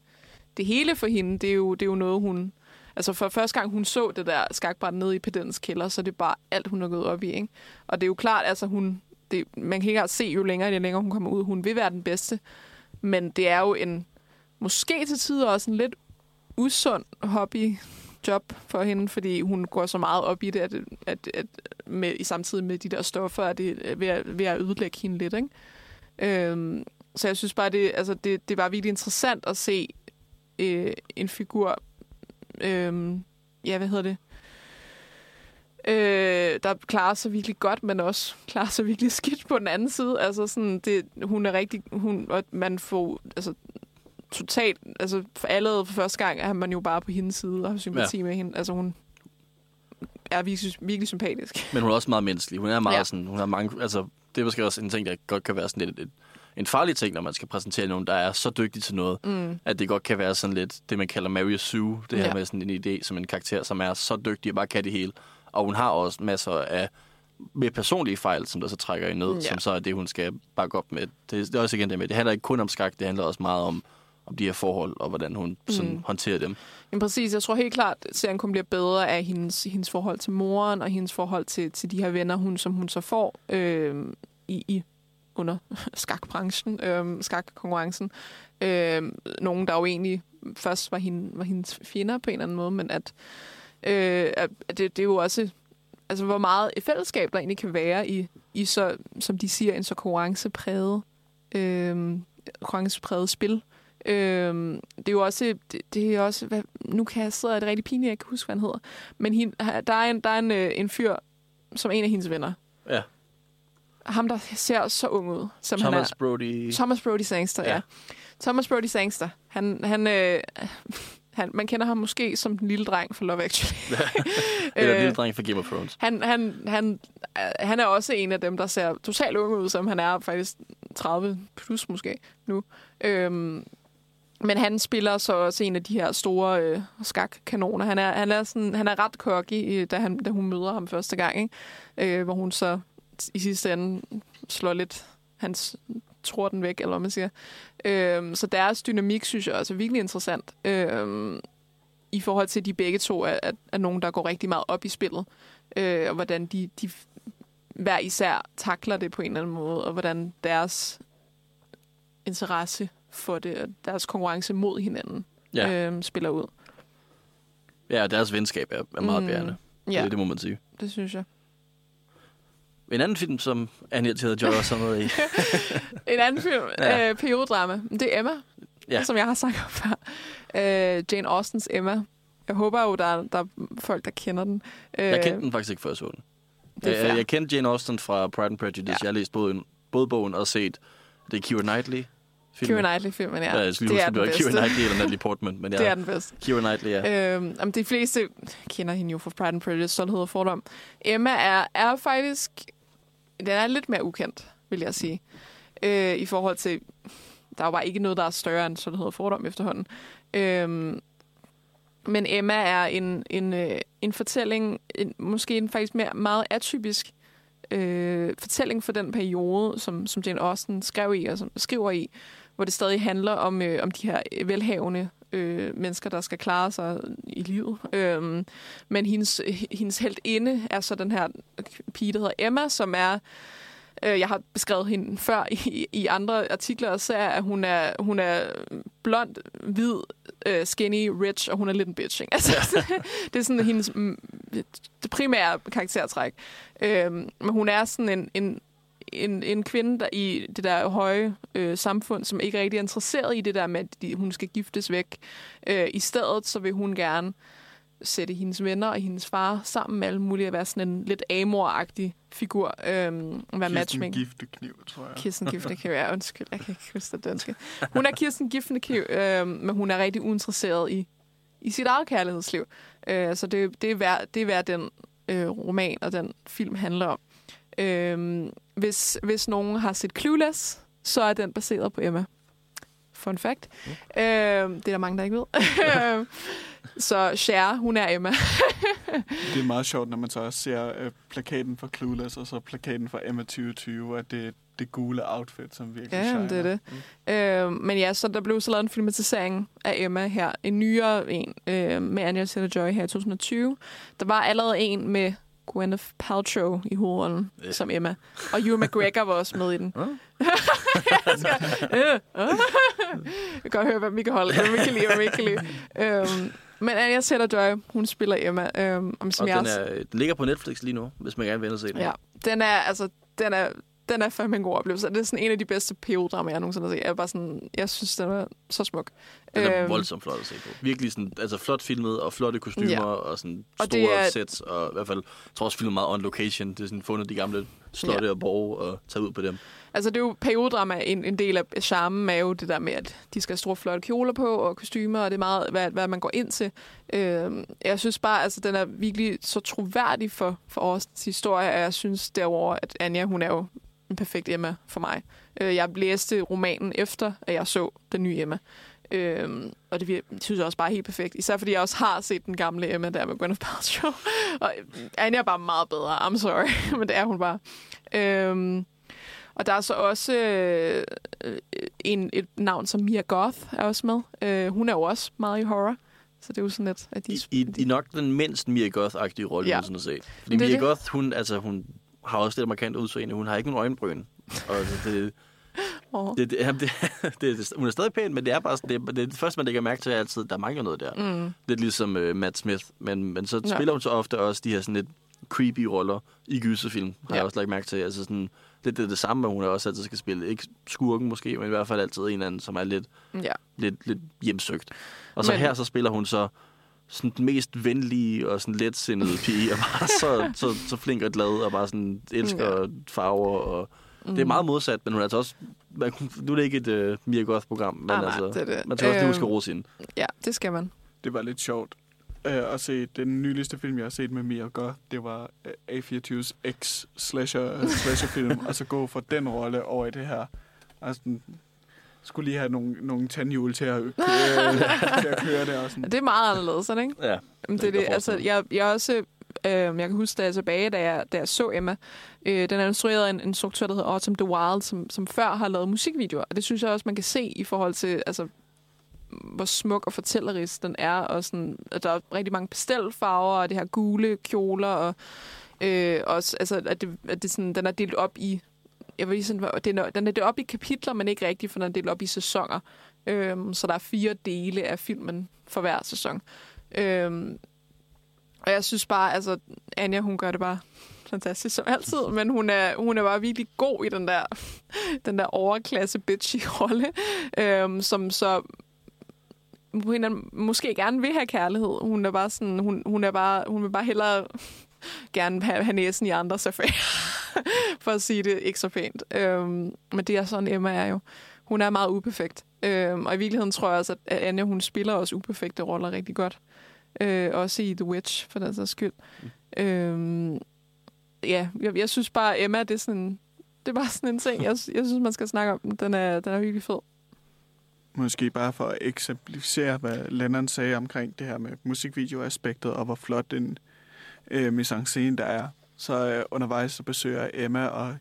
det hele for hende, det er jo, det er jo noget, hun, Altså for første gang, hun så det der skakbræt nede i pedens kælder, så er det bare alt, hun har gået op i. Ikke? Og det er jo klart, altså hun, det, man kan ikke engang se, jo længere, det længere hun kommer ud. Hun vil være den bedste. Men det er jo en, måske til tider også en lidt usund hobby job for hende, fordi hun går så meget op i det, at, at, at med, i samtidig med de der stoffer, at det er ved at, ved at ødelægge hende lidt. Ikke? Øhm, så jeg synes bare, det, altså det, det var virkelig interessant at se øh, en figur, øh, ja, hvad hedder det, øh, der klarer sig virkelig godt, men også klarer sig virkelig skidt på den anden side. Altså sådan, det, hun er rigtig, hun, og man får, altså, totalt, altså for allerede for første gang er man jo bare på hendes side og har sympati ja. med hende. Altså hun er virkelig, virkelig sympatisk. Men hun er også meget menneskelig. Hun er meget Ja. sådan, hun har mange, altså, det er måske også en ting, der godt kan være sådan lidt, et, en farlig ting, når man skal præsentere nogen, der er så dygtig til noget, Mm. at det godt kan være sådan lidt, det man kalder Mary Sue, det her Ja. med sådan en idé som en karakter, som er så dygtig og bare kan det hele. Og hun har også masser af mere personlige fejl, som der så trækker hende ned, Ja. ja. som så er det, hun skal bakke op med. Det, det er også igen det med, det handler ikke kun om skak, det handler også meget om, om de her forhold, og hvordan hun sådan Mm. håndterer dem. Jamen præcis, jeg tror helt klart, at serien kun bliver bedre af hendes, hendes forhold til moren, og hendes forhold til, til de her venner, hun, som hun så får øh, i, i under skakbranchen, øh, skakkonkurrencen. Øh, nogen, der jo egentlig først var, hende, var hendes fjender på en eller anden måde, men at, øh, det, det er jo også, altså hvor meget et fællesskab der egentlig kan være i, i så, som de siger, en så konkurrencepræget, øh, konkurrencepræget spil. Øhm, det er jo også, det, det er også hvad, nu kan jeg sidde, er det rigtig pinligt, jeg kan huske, hvad han hedder. Men hin, der er, en, der er en, øh, en fyr, som en af hendes venner. Ja. Ham, der ser så ung ud. Som Thomas han er, Brody. Thomas Brody Sangster, ja. Ja. ja. Thomas Brody Sangster. Han, han, øh, han, man kender ham måske som den lille dreng fra Love Actually. Eller Øh, lille dreng fra Game of Thrones. Han, han, han, øh, han er også en af dem, der ser totalt ung ud, som han er faktisk 30 plus måske nu. Øhm, men han spiller så også en af de her store øh, skakkanoner. Han er, han er, sådan, han er ret cocky, øh, da, han, da hun møder ham første gang, ikke? Øh, hvor hun så i sidste ende slår lidt hans tror den væk, eller hvad man siger. Øhm, så deres dynamik, synes jeg også er virkelig interessant. Øhm, I forhold til, at de begge to er, er, er nogen, der går rigtig meget op i spillet. Øh, og hvordan de, de hver især takler det på en eller anden måde, og hvordan deres interesse for det, og deres konkurrence mod hinanden, Ja, øhm, spiller ud. ja og deres venskab er, er meget Mm, bærende. Ja, Det, det må man sige. det synes jeg. En anden film, som Anja Taylor Joy også med i. En anden film, Ja. øh, periodrama, det er Emma, Ja. som jeg har sagt om før. Øh, Jane Austens Emma. Jeg håber jo, der er, der er folk, der kender den. Øh, Jeg kendte den faktisk ikke, før jeg så den. Det er Jeg, fair. jeg kendte Jane Austen fra Pride and Prejudice. Ja. Jeg har læst både, både bogen og set det er Keira Knightley. Keira Knightley-filmen, ja. Ja, jeg det lige er huske, det Keira bedste. Knightley eller Natalie Portman. Men ja, Det er den bedste. Keira Knightley, ja. Øhm, om de fleste kender hende jo fra Pride and Prejudice, Stolthed og Fordom. Emma er, er faktisk... Den er lidt mere ukendt, vil jeg sige. Øh, I forhold til... Der er jo bare ikke noget, der er større end sådan og Fordom efterhånden. Øh, men Emma er en, en, øh, en fortælling, en, måske en faktisk mere, meget atypisk øh, fortælling for den periode, som, som Jane Austen skrev i, og som skriver i, hvor det stadig handler om, øh, om de her velhavende øh, mennesker, der skal klare sig i livet. Øhm, men hendes, hendes heldinde er så den her pige, der hedder Emma, som er øh, jeg har beskrevet hende før i, i andre artikler og serier, at hun er, hun er blond, hvid, øh, skinny, rich, og hun er lidt en bitch. Ikke? Altså, det er sådan hendes mm, det primære karaktertræk. Øhm, men hun er sådan en, en, en, en kvinde der i det der høje øh, samfund, som ikke rigtig er interesseret i det der med, at de, hun skal giftes væk. Øh, I stedet så vil hun gerne sætte hendes venner og hendes far sammen med alle mulige, at være sådan en lidt amoragtig figur, øhm, være Kirsten matchmaking. Giftekniv, tror jeg. Kirsten Giftekniv, ja, undskyld, jeg kan ikke huske det danske. Hun er Kirsten Giftekniv, øh, men hun er rigtig uinteresseret i, i sit eget kærlighedsliv. Øh, så det, det, er hvad, det er, hvad den øh, roman og den film handler om. Øh, hvis, hvis nogen har set Clueless, så er den baseret på Emma. Fun fact. Øh, det er der mange, der ikke ved. så Cher, hun er Emma. Det er meget sjovt, når man så også ser øh, plakaten for Clueless, og så plakaten for Emma 2020, at det det gule outfit, som virkelig Ja, jamen, det er shiner. det. Øh, men ja, så der blev så lavet en filmatisering af Emma her. En nyere en øh, med Anya Taylor-Joy her i 2020. Der var allerede en med Gwyneth Paltrow i hovedrollen Ja. som Emma. Og Hugh McGregor var også med i den. Jeg, skal, jeg kan godt høre, hvad vi kan holde, hvad vi kan lide, hvad vi kan lide. Øhm, men Anya Taylor-Joy, hun spiller Emma. Øhm, om, som Og jeg den, er, den ligger på Netflix lige nu, hvis man gerne vil se den. Ja, den er, altså, den er, den er fandme en god oplevelse. Det er sådan en af de bedste PO-dramaer, jeg nogensinde har set. Jeg, er bare sådan, jeg synes, den er så smuk. Den er Øhm, voldsomt flot at se på. Virkelig sådan, altså flot filmet og flotte kostymer Ja. og sådan Og store det er- sets. Og i hvert fald, jeg tror også filmet meget on location. Det er sådan fundet de gamle slotte Ja. og borge og taget ud på dem. Altså, det er jo periodrama. En, en del af charmen er jo det der med, at de skal have store, flotte kjoler på og kostymer, og det er meget, hvad, hvad man går ind til. Øhm, jeg synes bare, altså, den er virkelig så troværdig for, for Austens historie, og jeg synes derover at Anja, hun er jo en perfekt Emma for mig. Øh, jeg læste romanen efter, at jeg så den nye Emma. Øhm, og det synes jeg også bare er helt perfekt. Især fordi jeg også har set den gamle Emma der med Gwyneth Paltrow. og Anja er bare meget bedre. I'm sorry, men det er hun bare. Øhm, og der er så også øh, øh, en, et navn som Mia Goth er også med. Øh, hun er jo også meget i horror. Så det er jo sådan lidt, at de... I, i, I nok den mindst Mia Goth-agtige rolle, Ja. sådan at se. Fordi Det Mia det. Goth, hun, altså, hun har også lidt markant udseende. Hun har ikke nogen øjenbryn. Og det, Åh. det, det, det, det, det, hun er stadig pæn, men det er bare sådan, det, det, det første, man lægger mærke til, er altid, der mangler noget der. Mm. Lidt ligesom uh, Matt Smith. Men, men så Ja. spiller hun så ofte også de her sådan lidt creepy roller i gyserfilm, har Ja. jeg også lagt mærke til. Altså sådan, det, det er det samme, men hun er også altid skal spille. Ikke skurken måske, men i hvert fald altid en eller anden, som er lidt, Ja. lidt, lidt hjemsøgt. Og så men... her, så spiller hun så sådan den mest venlige og sådan letsindede pige, og bare så, så, så flink og glad, og bare sådan elsker Ja. farver. Og det er meget modsat, men hun er altså også... Man, kunne- nu er det ikke et uh, Mia Goth-program, men Nej, nej, altså, det er det. man skal også lige huske Øhm, at rose hende. Ja, det skal man. Det var lidt sjovt øh, at se den nyligste film, jeg har set med Mia Goth. Det var øh, A24's X-slasher slasher film, og så gå fra den rolle over i det her. Altså, skulle lige have nogle, nogle tandhjul til at, køre, til at køre det. Og sådan. Det er meget anderledes, er ikke? Ja. Jamen, det er det. jeg Altså, jeg, jeg er også... Øh, jeg kan huske, da jeg er tilbage, da jeg, da jeg så Emma. Øh, den er instrueret af en instruktør, der hedder Autumn The Wild, som, som før har lavet musikvideoer. Og det synes jeg også, man kan se i forhold til, altså, hvor smuk og fortællerisk den er. Og sådan, at der er rigtig mange pastelfarver, og det her gule kjoler, og øh, også, altså, at, det, at det sådan, den er delt op i... Jeg vil lige sådan, den er, den er delt op i kapitler, men ikke rigtigt, for den er delt op i sæsoner. Øhm, så der er fire dele af filmen for hver sæson. Øhm, og jeg synes bare, altså, Anja, hun gør det bare fantastisk som altid, men hun er, hun er bare virkelig god i den der, den der overklasse bitchy rolle, øhm, som så anden- måske gerne vil have kærlighed. Hun er bare sådan, hun, hun er bare, hun vil bare hellere gerne have, have næsen i andres affære, for at sige det ikke så pænt. Øhm, men det er sådan, Emma er jo. Hun er meget uperfekt. Øhm, og i virkeligheden tror jeg også, at Anne, hun spiller også uperfekte roller rigtig godt. Øh, også i The Witch, for den sags skyld. Mm. Øhm, ja, jeg, jeg synes bare, Emma, det er sådan... Det er bare sådan en ting, jeg, jeg synes, man skal snakke om. Den er, den er virkelig fed. Måske bare for at eksemplificere, hvad Lennon sagde omkring det her med musikvideoaspektet, og hvor flot en øh, mise en scene der er. Så øh, undervejs så besøger Emma og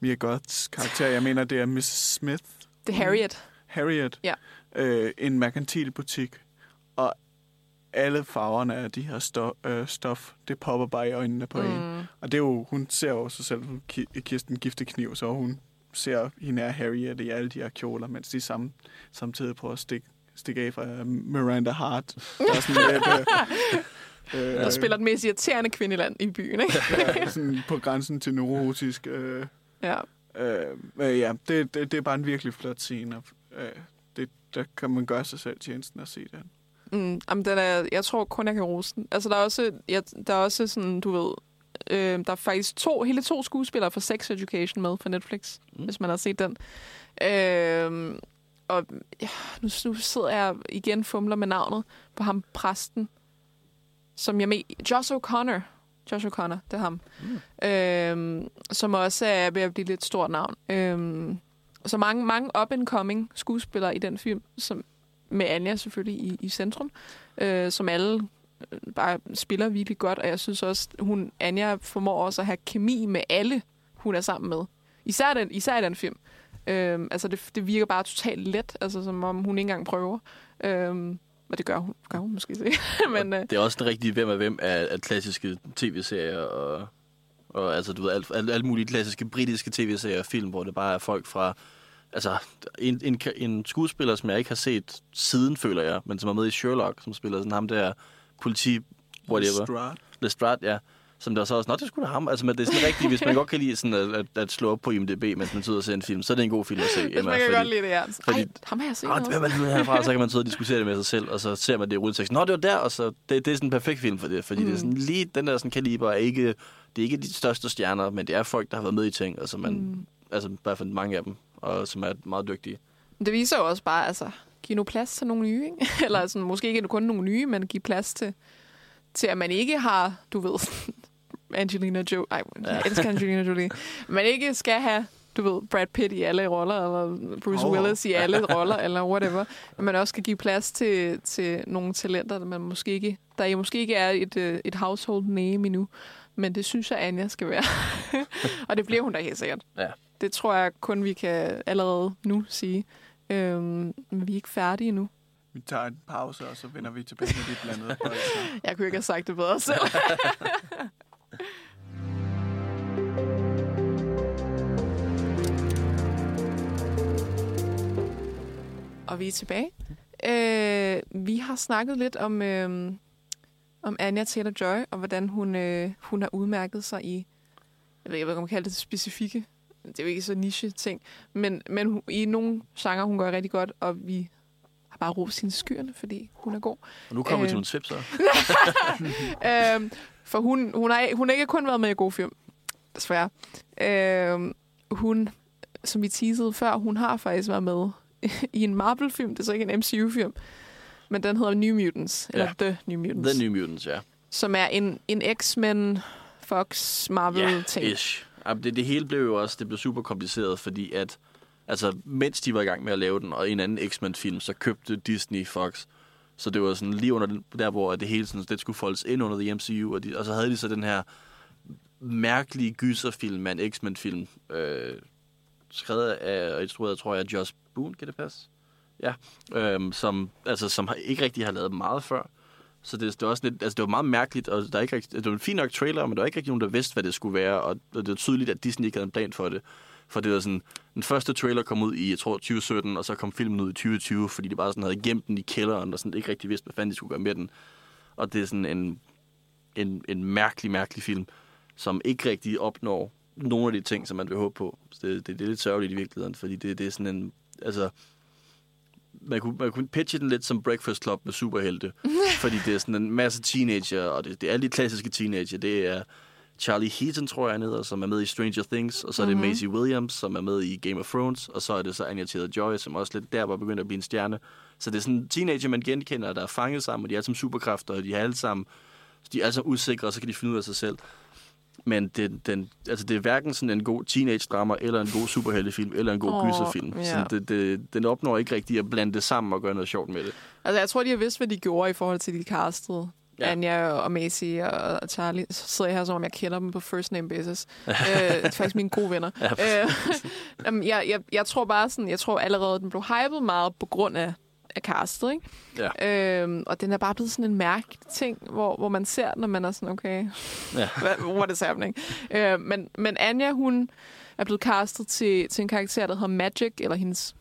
Mia Goths karakter, jeg mener, det er Mrs. Smith, Det er Harriet. Harriet, Ja. øh, en merkantil butik, og alle farverne af de her stof, øh, stof, det popper bare i øjnene på mm. en. Og det er jo, hun ser jo sig selv Kirsten Giftekniv, så hun ser hende af Harriet i alle de her kjoler, mens de sam, samtidig prøver at stikke, stikke af fra Miranda Hart. Der er sådan lidt, øh, øh, Der spiller den mest irriterende kvinde i byen, ikke? ja, sådan på grænsen til neurotisk. Øh, Ja. øh, men ja, det, det, det er bare en virkelig flot scene. og, Øh, det, der kan man gøre sig selv tjenesten at se den. Mm, jamen, den er, jeg tror kun, jeg kan rose den. Altså, der er også, jeg, der er også sådan, du ved, øh, der er faktisk to, hele to skuespillere fra Sex Education med fra Netflix, mm. hvis man har set den. Øh, og ja, nu, nu sidder jeg igen fumler med navnet på ham, præsten, som jeg med, Josh O'Connor. Josh O'Connor, det er ham. Mm. Øh, som også er ved at blive lidt stort navn. Øh, så mange, mange up-and-coming skuespillere i den film, som med Anja selvfølgelig i, i centrum, øh, som alle øh, bare spiller virkelig godt, og jeg synes også, hun Anja formår også at have kemi med alle, hun er sammen med. Især den, især i den film. Øh, altså, det, det virker bare totalt let, altså som om hun ikke engang prøver. Øh, og det gør hun, gør hun måske se. Men øh, Det er også den rigtige hvem er hvem af, af klassiske tv-serier og, og altså, du ved, alt, alt, alt mulige klassiske britiske tv-serier og film, hvor det bare er folk fra... Altså, en, en, en skuespiller, som jeg ikke har set siden, føler jeg, men som er med i Sherlock, som spiller sådan ham der politi... Whatever. Strad. Lestrade, ja. Som der så også, nå, det skulle da ham. Altså, men det er sådan rigtigt, hvis man godt kan lide sådan at, at, at slå op på IMDb, mens man sidder og ser en film, så er det en god film at se. hvis Emma, man kan fordi- godt lide det, ja. fordi- Ej, ham har jeg set Ah, noget. hvem er det herfra? Så kan man sidde og diskutere det med sig selv, og så ser man det i rulleteksten. Nå, det var der, og så det, det er sådan en perfekt film for det, fordi mm. det er sådan lige den der sådan kaliber er ikke, det er ikke de største stjerner, men det er folk, der har været med i ting, altså man, mm. altså i hvert fald mange af dem, og som er meget dygtige. Det viser jo også bare, altså, give nu plads til nogle nye, ikke? Eller sådan, måske ikke kun nogle nye, men give plads til, til at man ikke har, du ved, Angelina Jolie. Ej, jeg elsker Angelina Jolie. Man ikke skal have du ved, Brad Pitt i alle roller, eller Bruce oh. Willis i alle roller, eller whatever. At man også kan give plads til, til nogle talenter, der, man måske ikke, der måske ikke er et, øh, et household name endnu. Men det synes jeg, Anja skal være. og det bliver hun da helt sikkert. Ja. Det tror jeg kun, vi kan allerede nu sige. Øhm, men vi er ikke færdige endnu. Vi tager en pause, og så vender vi tilbage med de blandede. Jeg kunne ikke have sagt det bedre selv. Og vi er tilbage. Øh, vi har snakket lidt om, øh, om Anya Taylor-Joy, og hvordan hun, øh, hun har udmærket sig i, jeg ved ikke, hvad man kalder kalde det specifikke, det er jo ikke så niche-ting, men, men i nogle genrer, hun gør rigtig godt, og vi har bare rost hendes skyerne, fordi hun er god. Og nu kommer vi Øh. til nogle tips, så. øhm, for hun, hun, har, hun har ikke kun været med i god film, desværre. Øhm, hun, som vi teasede før, hun har faktisk været med i en Marvel-film. Det er så ikke en MCU-film, men den hedder New Mutants, eller The New Mutants, The New Mutants, ja. som er en, en X-Men, Fox, Marvel-ting. Ja, ish. Det, det hele blev jo også det blev super kompliceret, fordi at altså, mens de var i gang med at lave den, og en anden X-Men-film, så købte Disney Fox. Så det var sådan lige under den, der, hvor det hele sådan, det skulle foldes ind under The MCU, og, de, og så havde de så den her mærkelige gyserfilm med en X-Men-film, øh, skrevet af, og instrueret, tror jeg, Josh Boone, kan det passe? Ja, øhm, som, altså, som har- ikke rigtig har lavet meget før. Så det, det, var også lidt, altså det var meget mærkeligt, og der er ikke rigtig, det var en fin nok trailer, men der var ikke rigtig nogen, der vidste, hvad det skulle være, og det var tydeligt, at Disney ikke havde en plan for det. For det var sådan, den første trailer kom ud i, jeg tror, 2017, og så kom filmen ud i 2020, fordi de bare sådan havde gemt den i kælderen, og sådan ikke rigtig vidste, hvad fanden de skulle gøre med den. Og det er sådan en, en, en mærkelig, mærkelig film, som ikke rigtig opnår nogle af de ting, som man vil håbe på. Så det, det, det er lidt sørgeligt i virkeligheden, fordi det, det er sådan en, altså, man kunne, man kunne pitche den lidt som Breakfast Club med superhelte. fordi det er sådan en masse teenager, og det, det er alle de klassiske teenager. Det er Charlie Heaton, tror jeg, han hedder, som er med i Stranger Things, og så er det Mhm. Maisie Williams, som er med i Game of Thrones, og så er det så Anya Taylor-Joy, som også lidt der var begyndt at blive en stjerne. Så det er sådan teenager, man genkender, der er fanget sammen, og de er alle sammen superkræfter, og de er alle sammen, de er alle sammen usikre, og så kan de finde ud af sig selv. Men den, den, altså det er hverken sådan en god teenage-drama, eller en god superheltefilm, eller en god oh, gyserfilm. Så det, det, den opnår ikke rigtig at blande det sammen og gøre noget sjovt med det. Altså, jeg tror, de har vidst, hvad de gjorde i forhold til de castede. Ja. Ja. Anja og Macy og, og Charlie. Så sidder jeg her, som om jeg kender dem på first name basis. øh, det er faktisk mine gode venner. Ja, øh, jeg, jeg, jeg tror bare sådan, jeg tror allerede, den blev hypet meget på grund af, af castet, ikke? Ja. Øhm, og den er bare blevet sådan en mærkelig ting, hvor, hvor man ser, når man er sådan, okay, Ja. what is happening? Øh, men, men Anja, hun er blevet castet til, til en karakter, der hedder Magic, eller hendes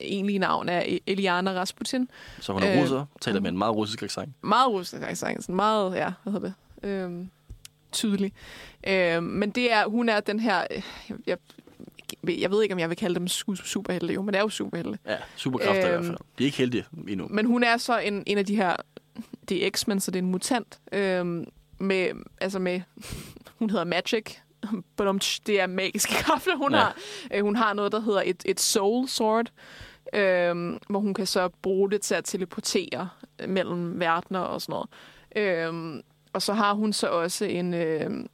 egentlige navn er E- Eliana Rasputin. Så hun er Øh, russer, taler med en meget russisk accent. Meget russisk accent, sådan meget, ja, hvad hedder det, øhm, tydelig. Øhm, men det er, hun er den her, øh, jeg, jeg, ved ikke, om jeg vil kalde dem su- superhelte, jo, men det er jo superhelte. Ja, superkræfter øhm, i Øhm, hvert fald. De er ikke heldige endnu. Men hun er så en, en af de her, det er X-Men, så det er en mutant, øhm, med, altså med, hun hedder Magic, det er magiske kræfter, hun ja. har. Øh, hun har noget, der hedder et, et soul sword, øhm, hvor hun kan så bruge det til at teleportere øh, mellem verdener og sådan noget. Øhm, og så har hun så også en, øhm,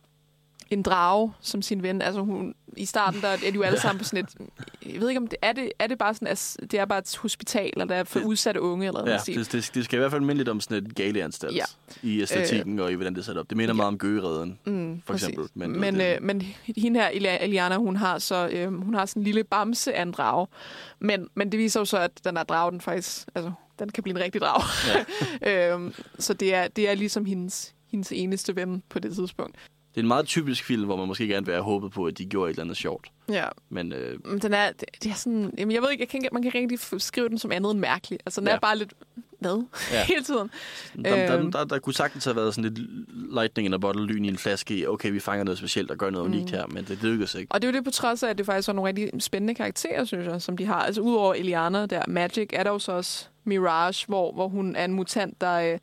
en drage som sin ven. Altså hun, i starten der er de jo alle sammen på sådan et... Jeg ved ikke, om det er det, er det bare sådan, at det er bare et hospital, eller det er for Det- udsatte unge, eller Ja, noget stil. det, det, det skal i hvert fald minde lidt om sådan et galeanstalt Ja. i æstetikken og i hvordan det er sat op. Det minder ja. meget om Gøgereden, Mm, for præcis. eksempel. Men, Men, det- øh, men hende her, Elia- Eliana, hun har så øh, hun har sådan en lille bamse af en drage. Men, men det viser jo så, at den her drage, den faktisk, altså, den kan blive en rigtig drage. Ja. øhm, så det er, det er ligesom hendes, hendes eneste ven på det tidspunkt. Det er en meget typisk film, hvor man måske gerne vil have håbet på, at de gjorde et eller andet sjovt. Ja, Men øh, men den er, det, det er sådan, jamen jeg ved ikke, jeg kan, man kan ikke rigtig skrive den som andet end mærkelig. Altså den Ja. er bare lidt, hvad? Ja. Hele tiden. der, der, Øhm. der, der kunne sagtens have været sådan lidt lightning in a bottle, lyn i en flaske okay, vi fanger noget specielt og gør noget Mm. unikt her, men det lykkedes ikke. Og det er jo det på trods af, at det faktisk var nogle rigtig spændende karakterer, synes jeg, som de har. Altså udover Eliana der, Magic, er der jo så også Mirage, hvor, hvor hun er en mutant, der øh,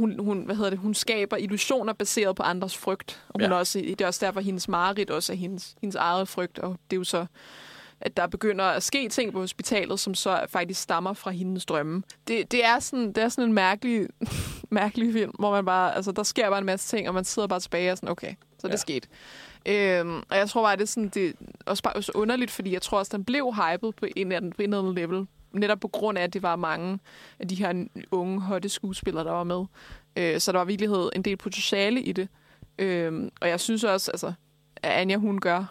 hun, hun, hvad hedder det, hun skaber illusioner baseret på andres frygt. Og hun ja. også, det er også derfor, at hendes mareridt også er hendes, hendes eget frygt, og det er jo så at der begynder at ske ting på hospitalet, som så faktisk stammer fra hendes drømme. Det, det, er, sådan, det er sådan en mærkelig, mærkelig film, hvor man bare, altså, der sker bare en masse ting, og man sidder bare tilbage og sådan, okay, så det Ja. sket. Øhm, og jeg tror bare, det er sådan, det er også bare så underligt, fordi jeg tror også, den blev hyped på en eller anden, på en eller anden level. Netop på grund af, at det var mange af de her unge, hotte skuespillere, der var med. Øh, så der var i virkelighed en del potentiale i det. Øhm, og jeg synes også, altså, at Anja, hun gør,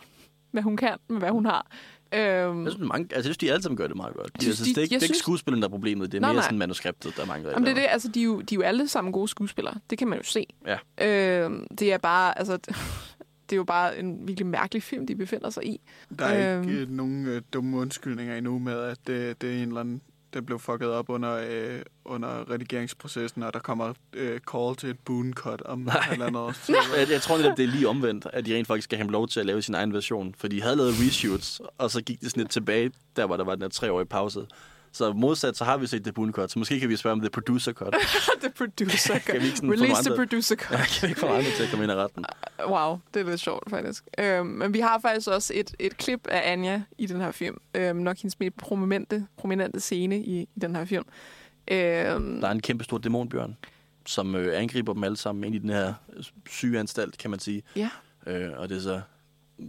hvad hun kan med, hvad hun har. Øhm, Jeg synes, mange, altså, jeg synes, de alle sammen gør det meget godt. De, synes, de- det, er ikke, jeg det er ikke synes- skuespilleren, der er problemet. Det er Nej, mere nej. sådan manuskriptet, der er mange, der Jamen, det er det, altså, de er, jo, de er jo alle sammen gode skuespillere. Det kan man jo se. Ja. Øh, det er bare, altså, det er jo bare en virkelig mærkelig film, de befinder sig i. Der er Øhm. ikke øh, nogen øh, dumme undskyldninger endnu med, at det, det er en eller anden det blev fucket op under, øh, under redigeringsprocessen, og der kommer øh, call til et boon cut om halvandet år. Så, Jeg, jeg tror netop, det er lige omvendt, at de rent faktisk skal have lov til at lave sin egen version. For de havde lavet reshoots, og så gik det sådan lidt tilbage, der hvor der var den her treårige pause. Så modsat, så har vi set The Boon Cut, så måske kan vi spørge om The Producer Cut. the producer Kan vi ikke sådan Release the producer cut. Ja, kan vi ikke få andre til at komme ind i retten? Wow, det er lidt sjovt faktisk. Øhm, men vi har faktisk også et, et klip af Anja i den her film. Øhm, nok hendes mest prominente, prominente scene i, i den her film. Øhm, Der er en kæmpe stor dæmonbjørn, som øh, angriber dem alle sammen ind i den her sygeanstalt, kan man sige. ja, Øh, og det er så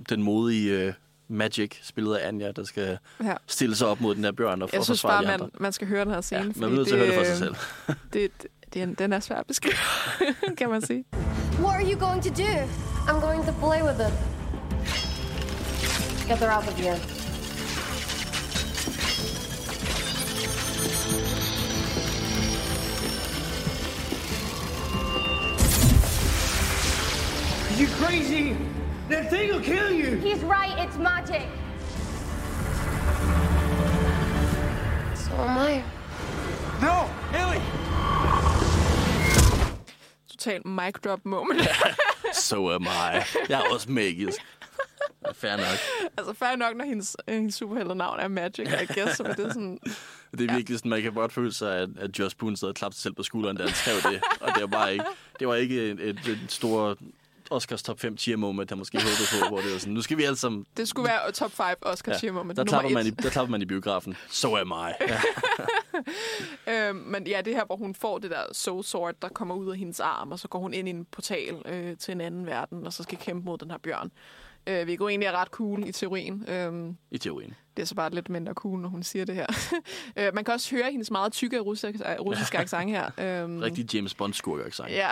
den modige øh, Magic, spillet af Anja, der skal ja. stille sig op mod den her bjørn og, Jeg og synes bare, man, andre. man skal høre den her scene. Ja, man er nødt til at høre det for sig øh, selv. Det, det, er- den er svær at beskrive, kan man sige. What are you going to do? I'm going to play with it. Get her out of here. Are you crazy? That thing will kill you. He's right, it's magic. So am I. No, Ellie. Total mic drop moment. So am I. Jeg er også magisk. Ja, Fair nok. altså fair nok, når hendes, øh, hendes superhelternavn er Magic, I guess. Så er det sådan, Det er virkelig sådan, man kan godt føle sig, at, at Josh Boone sad og klappede sig selv på skulderen, da han skrev det. Og det var bare ikke, det var ikke et, et, et stort Oscars top 5 cheer moment, han måske håbede på, hvor det var sådan, nu skal vi alle sammen... det skulle være top 5 Oscar Ja, cheer moment. der, klapper man i, der klapper man i biografen. So am I. Ja. Øhm, men ja, det her, hvor hun får det der soul sword, der kommer ud af hendes arm, og så går hun ind i en portal øh, til en anden verden, og så skal kæmpe mod den her bjørn. Øh, vi går egentlig er ret cool i teorien. Øhm, I teorien. det er så bare lidt mindre cool, når hun siger det her. øh, man kan også høre hendes meget tykke russiske, russiske accent her. Øhm, Rigtig James Bond skurk sang. Ja.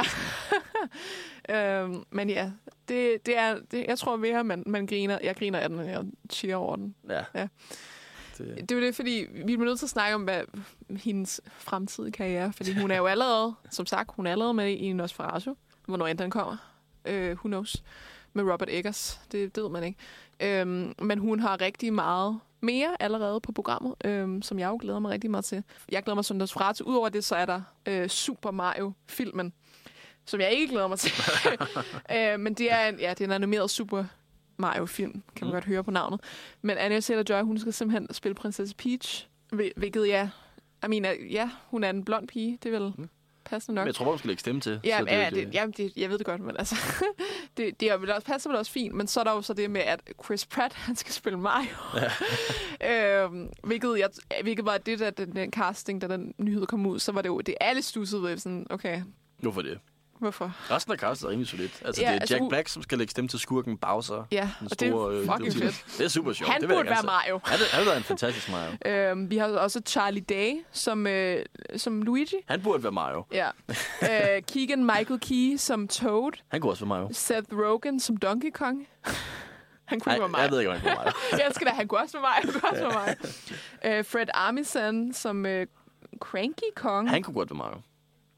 øhm, men ja, det, det er, det, jeg tror mere, man, man griner. Jeg griner af den, og jeg cheer over den. ja. Ja. Det, Det er jo det, fordi vi bliver nødt til at snakke om hvad, hendes fremtidige karriere. Fordi hun er jo allerede, som sagt, hun er allerede med i Nosferatu. Hvornår end den kommer. Uh, who knows? Med Robert Eggers. Det, det ved man ikke. Øhm, men hun har rigtig meget mere allerede på programmet, øhm, som jeg jo glæder mig rigtig meget til. Jeg glæder mig til Nosferatu. Udover det, så er der øh, Super Mario-filmen, som jeg ikke glæder mig til. øh, men det er, en, ja, det er en animeret Super Mario-film, kan man mm. godt høre på navnet. Men Anya Taylor-Joy, hun skal simpelthen spille prinsesse Peach, hvil- hvilket ja, I mean, ja, hun er en blond pige, det er vel Mm. Passende nok. men jeg tror hun skal lægge stemme til. Ja, så det, ja, det, jamen, det, jeg ved det godt, men altså, det, det er, vel også, passer vel også fint, men så er der jo så det med, at Chris Pratt, han skal spille Mario. Ja. øhm, hvilket, jeg, hvilket var det, der den, den casting, da den nyhed kom ud, så var det jo, det alle stussede ved, sådan, okay, Hvorfor det? Hvorfor? Resten af castet er rimelig solidt. Altså, Ja, det er altså, Jack Black, som skal lægge stemme til skurken Bowser. Ja, og det er store, øh, fucking ultimative- fedt. Det er super sjovt. Han det burde være. Mario. Han, er- han være en fantastisk Mario. Øhm, vi har også Charlie Day som, øh, som Luigi. Han burde være Mario. Ja. øh, Keegan Michael Key som Toad. Han kunne også være Mario. Seth Rogen som Donkey Kong. han kunne Nej, være mig. jeg ved ikke, om han kunne være Mario. jeg elsker det. Han kunne også være mig. Han kunne også være mig. Øh, Fred Armisen som øh, Cranky Kong. Han kunne godt være Mario.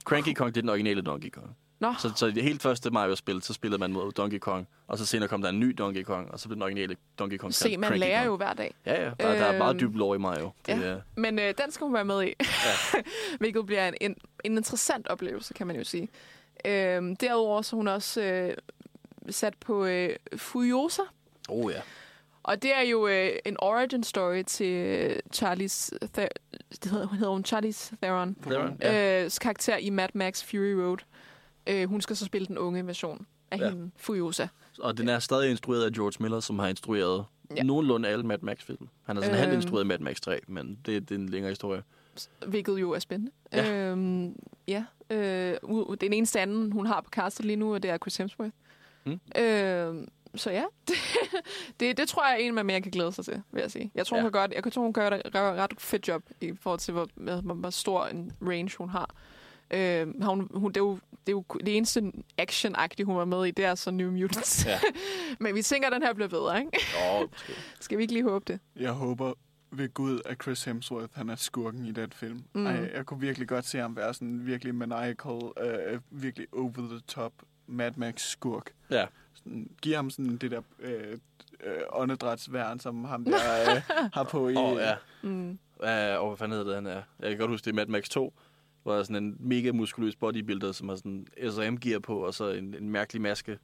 Cranky Kong, det er den originale Donkey Kong. Nå, Så, så det helt første Mario-spil, så spillede man mod Donkey Kong, og så senere kom der en ny Donkey Kong, og så blev den originale Donkey Kong se, man Cranky lærer Kong. jo hver dag. Ja, ja. Der, der er meget Øhm, dybt lore i Mario. Det, ja. Men øh, den skal hun være med i. Ja. Hvilket bliver en, en, en interessant oplevelse, kan man jo sige. Øhm, derudover så hun også øh, sat på øh, Furiosa. oh ja. Og det er jo øh, en origin story til øh, Charlies... Ther- det hedder, hedder hun Charlies Theron. Theron, ja. Øh, karakter i Mad Max Fury Road. Øh, hun skal så spille den unge version af Ja. hende, Furiosa. Og den er stadig instrueret af George Miller, som har instrueret Ja. nogenlunde alle Mad Max-film. Han har sådan øhm. halvt instrueret Mad Max 3, men det, det er en længere historie. Hvilket jo er spændende. Ja. Øhm, ja. Øh, den eneste anden, hun har på castet lige nu, det er Chris Hemsworth. Mm. Øh, så ja, det, det, det tror jeg er en, man mere kan glæde sig til, vil jeg sige. Jeg tror, ja. Hun, kan godt, jeg tror, hun gør et ret ret fedt job i forhold til, hvor, hvor, hvor stor en range hun har. Øh, har hun, hun, det, er jo, det er jo det eneste action hun var med i, det er så New Mutants. Ja. Men vi tænker, at den her bliver bedre, ikke? Åh, måske. Skal vi ikke lige håbe det? Jeg håber ved Gud, at Chris Hemsworth han er skurken i den film. Mm. Ej, jeg kunne virkelig godt se ham være sådan virkelig maniacal, øh, virkelig over the top Mad Max skurk. Ja. Sådan, giv ham sådan det der øh, øh, åndedrætsværn, som ham der øh, har på i... Åh, oh, ja. Mm. Ja, og hvad fanden hedder det, han er? Jeg kan godt huske, det er Mad Max 2, hvor der er sådan en mega muskuløs bodybuilder, som har sådan SRM-gear på, og så en, en mærkelig maske,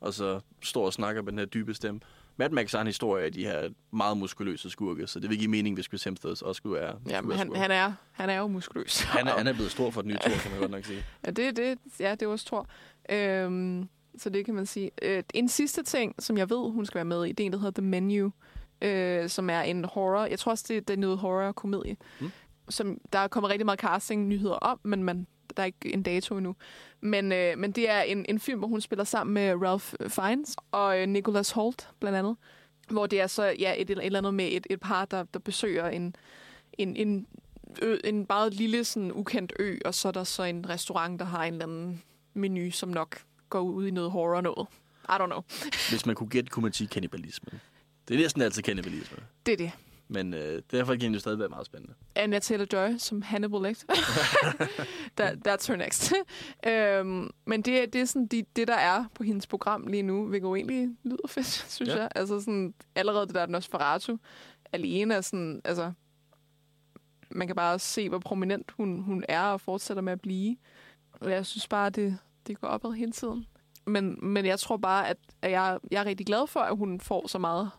og så står og snakker med den her dybe stemme. Mad Max har en historie af de her meget muskuløse skurke, så det vil give mening, hvis Chris Hemsworth også skulle være, Ja, men han, han, er, han er jo muskuløs. han, er, han er blevet stor for den nye tur, kan man godt nok sige. Ja, det, det, ja, det er også tror. Øhm, så det kan man sige. Øh, en sidste ting, som jeg ved, hun skal være med i, det er en, der hedder The Menu, øh, som er en horror. Jeg tror også, det, det er noget horror-komedie. Mm. Som, der er kommet rigtig meget casting-nyheder om, men man, der er ikke en dato endnu. Men, øh, men det er en, en film, hvor hun spiller sammen med Ralph Fiennes og øh, Nicholas Holt, blandt andet. Hvor det er så ja, et, et eller andet med et, et par, der, der besøger en, en, en, ø, en meget lille, sådan, ukendt ø, og så er der så en restaurant, der har en eller anden menu, som nok går ud i noget horror noget. I don't know. Hvis man kunne gætte, kunne man sige kannibalisme. Det er næsten altid kannibalisme. Det er det. Men øh, derfor kan det jo stadig være meget spændende. Anya Taylor-Joy som Hannibal Lecter. that, that's her next. øhm, men det, det er sådan de, det, der er på hendes program lige nu, hvilket jo egentlig lyder fedt, synes Ja. jeg. Altså sådan, allerede det der Nosferatu alene er sådan, altså, man kan bare se, hvor prominent hun, hun er og fortsætter med at blive. Og jeg synes bare, det, det går opad hele tiden. Men, men jeg tror bare, at, at jeg, jeg er rigtig glad for, at hun får så meget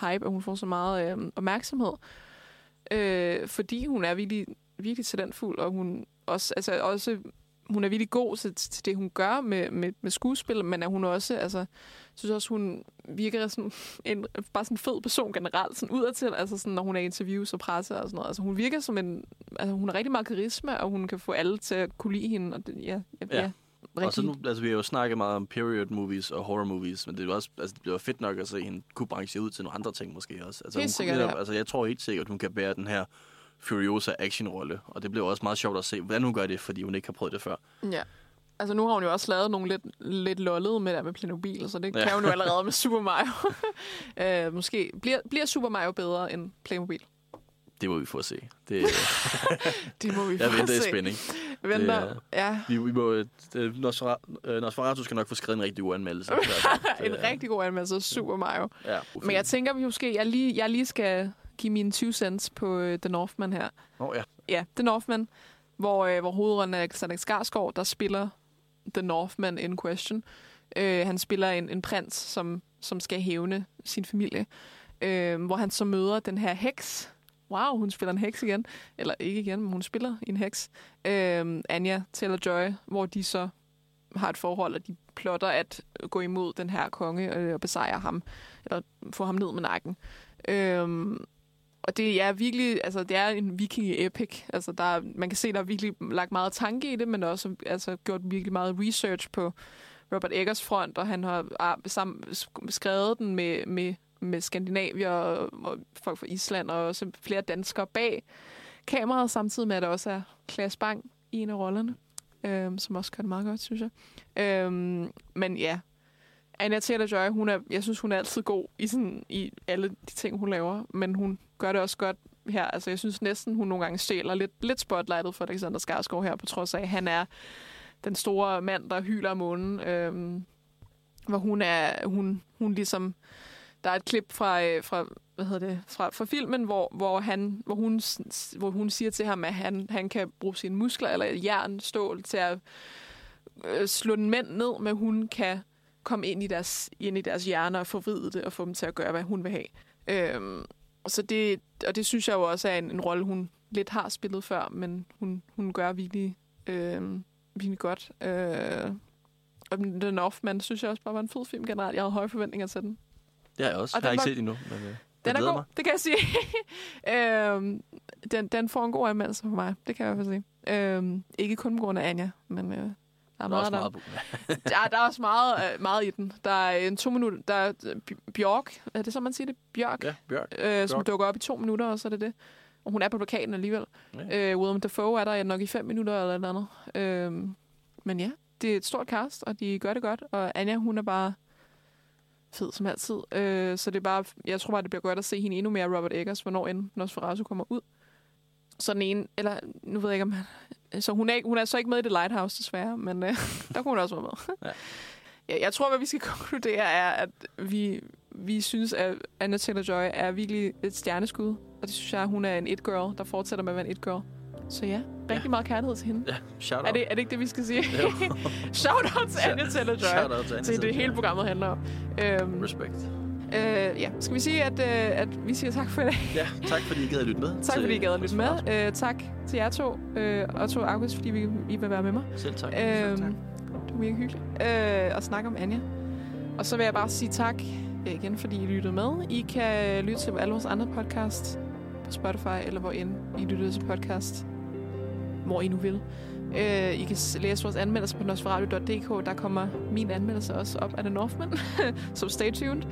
hype, og hun får så meget øh, opmærksomhed. Øh, fordi hun er virkelig, virkelig talentfuld, og hun også, altså også hun er virkelig god til, til det, hun gør med, med, med skuespil, men er hun også, altså, synes også, hun virker sådan en, bare sådan en fed person generelt, sådan udadtil, altså sådan, når hun er i interviews og presse og sådan noget. Altså, hun virker som en, altså, hun har rigtig meget karisma, og hun kan få alle til at kunne lide hende, og det, ja, ja, Ja. ja Og så rigtig. nu, altså, vi har jo snakket meget om period movies og horror movies, men det er også, altså, det bliver fedt nok at se hende kunne branche ud til nogle andre ting måske også. Altså, Helt hun sikkert, netop, ja. altså, jeg tror helt sikkert, hun kan bære den her Furiosa actionrolle, og det bliver også meget sjovt at se, hvordan hun gør det, fordi hun ikke har prøvet det før. Ja. Altså nu har hun jo også lavet nogle lidt, lidt lollede med der med Playmobil, så det ja. kan hun jo allerede med Super Mario. øh, måske bliver, bliver Super Mario bedre end Playmobil. Det må vi få at se. Det, Det må vi jeg få venter i se. spænding. Venter, Det ja. Vi, vi må, det, Nosferatu, øh, Nosferatu skal nok få skrevet en rigtig uanmeldelse. en rigtig god anmeldelse af Super Mario. Ja, Men jeg tænker vi måske, jeg lige, jeg lige skal give mine 20 cents på uh, The Northman her. Oh, ja. Ja, The Northman, hvor, øh, hvor hovedrollen er Alexander Skarsgård, der spiller The Northman in question. Øh, han spiller en, en prins, som, som skal hævne sin familie. Øh, hvor han så møder den her heks. Wow, hun spiller en heks igen. Eller ikke igen, men hun spiller en heks. Øh, Anja Taylor-Joy, hvor de så har et forhold, og de plotter at gå imod den her konge øh, og besejre ham. Eller få ham ned med nakken. Øhm, og det er virkelig, altså det er en viking-epic. Altså der, er- man kan se, der er virkelig lagt meget tanke i det, men også altså, gjort virkelig meget research på Robert Eggers front, og han har ar- sammen, skrevet den med, med, med skandinavier og, og folk fra Island, og også flere danskere bag kameraet, samtidig med, at der også er Klaas Bang i en af rollerne, øhm, som også gør det meget godt, synes jeg. Øhm, men ja, Anya Taylor-Joy, hun er, jeg synes, hun er altid god i, sådan, i alle de ting, hun laver, men hun gør det også godt her. Altså, jeg synes næsten, hun nogle gange stjæler lidt, lidt spotlightet for Alexander Skarsgård her, på trods af, at han er den store mand, der hyler om månen. Øhm, hvor hun er, hun, hun ligesom, der er et klip fra, øh, fra hvad hedder det, fra, fra filmen, hvor, hvor, han, hvor, hun, hvor hun siger til ham, at han, han kan bruge sine muskler eller jern, stål til at øh, slå en mænd ned, men hun kan komme ind i deres, ind i deres hjerner og forvride det og få dem til at gøre, hvad hun vil have. Øhm, så det, og det synes jeg jo også er en, en rolle, hun lidt har spillet før, men hun, hun gør virkelig, øh, virkelig godt. Øh, og The Northman synes jeg også bare var en fed film generelt. Jeg havde høje forventninger til den. Det har jeg også. Og jeg har ikke var- set endnu, men øh, Den er god, mig. det kan jeg sige. øhm, den, den får en god anmeldelse for mig, det kan jeg i hvert fald sige. Øhm, ikke kun på grund af Anja, men øh, der er Der er meget, også der, meget på. der, der er også meget, øh, meget i den. Der er en to minutter, der er øh, Bj- Bjørk, er det så, man siger det? Bjørk, Ja, Bjørk. øh, som Bjørk. dukker op i to minutter, og så er det det. Og hun er på plakaten alligevel. Ja. Øh, Willem Dafoe er der nok i fem minutter eller et eller andet. Øh, men ja, det er et stort cast, og de gør det godt. Og Anja, hun er bare fed som altid. Øh, så det er bare, jeg tror bare, det bliver godt at se hende endnu mere Robert Eggers, hvornår end Nosferatu kommer ud. Så den ene, eller nu ved jeg ikke, om han, så hun er, hun er så ikke med i The Lighthouse, desværre, men øh, der kunne hun også være med. Ja. Ja, jeg tror, hvad vi skal konkludere er, at vi, vi synes, at Anna Taylor-Joy er virkelig et stjerneskud. Og det synes jeg, hun er en it-girl, der fortsætter med at være en it-girl. Så ja, rigtig meget kærlighed til hende. Ja, shout out. Er det, er det ikke det, vi skal sige? Shout out til Anja Taylor-Joy. Shout out til Anja Det er det hele programmet handler om. Øhm, Respekt. øh, ja, skal vi sige, at, øh, at vi siger tak for i dag? Ja, tak fordi I gad at lytte med. Tak fordi I gad at lytte med. Øh, tak til jer to, øh, og to August, fordi vi, I vil være med mig. Selv tak. Øhm, det var mega hyggeligt øh, at snakke om Anja. Og så vil jeg bare sige tak øh, igen, fordi I lyttede med. I kan lytte til alle vores andre podcasts på Spotify, eller hvor end I lytter til podcast, hvor I nu vil. Øh, I kan læse vores anmeldelser på nosferatu.dk. Der kommer min anmeldelse også op af The Northman, så stay tuned.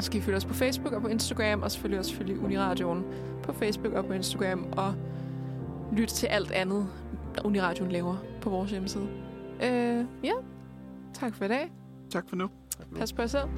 Så kan I følge os på Facebook og på Instagram, og selvfølgelig også følge Uniradioen på Facebook og på Instagram, og lyt til alt andet, Uniradioen laver på vores hjemmeside. Øh, ja, tak for i dag. Tak for nu. Pas på jer selv.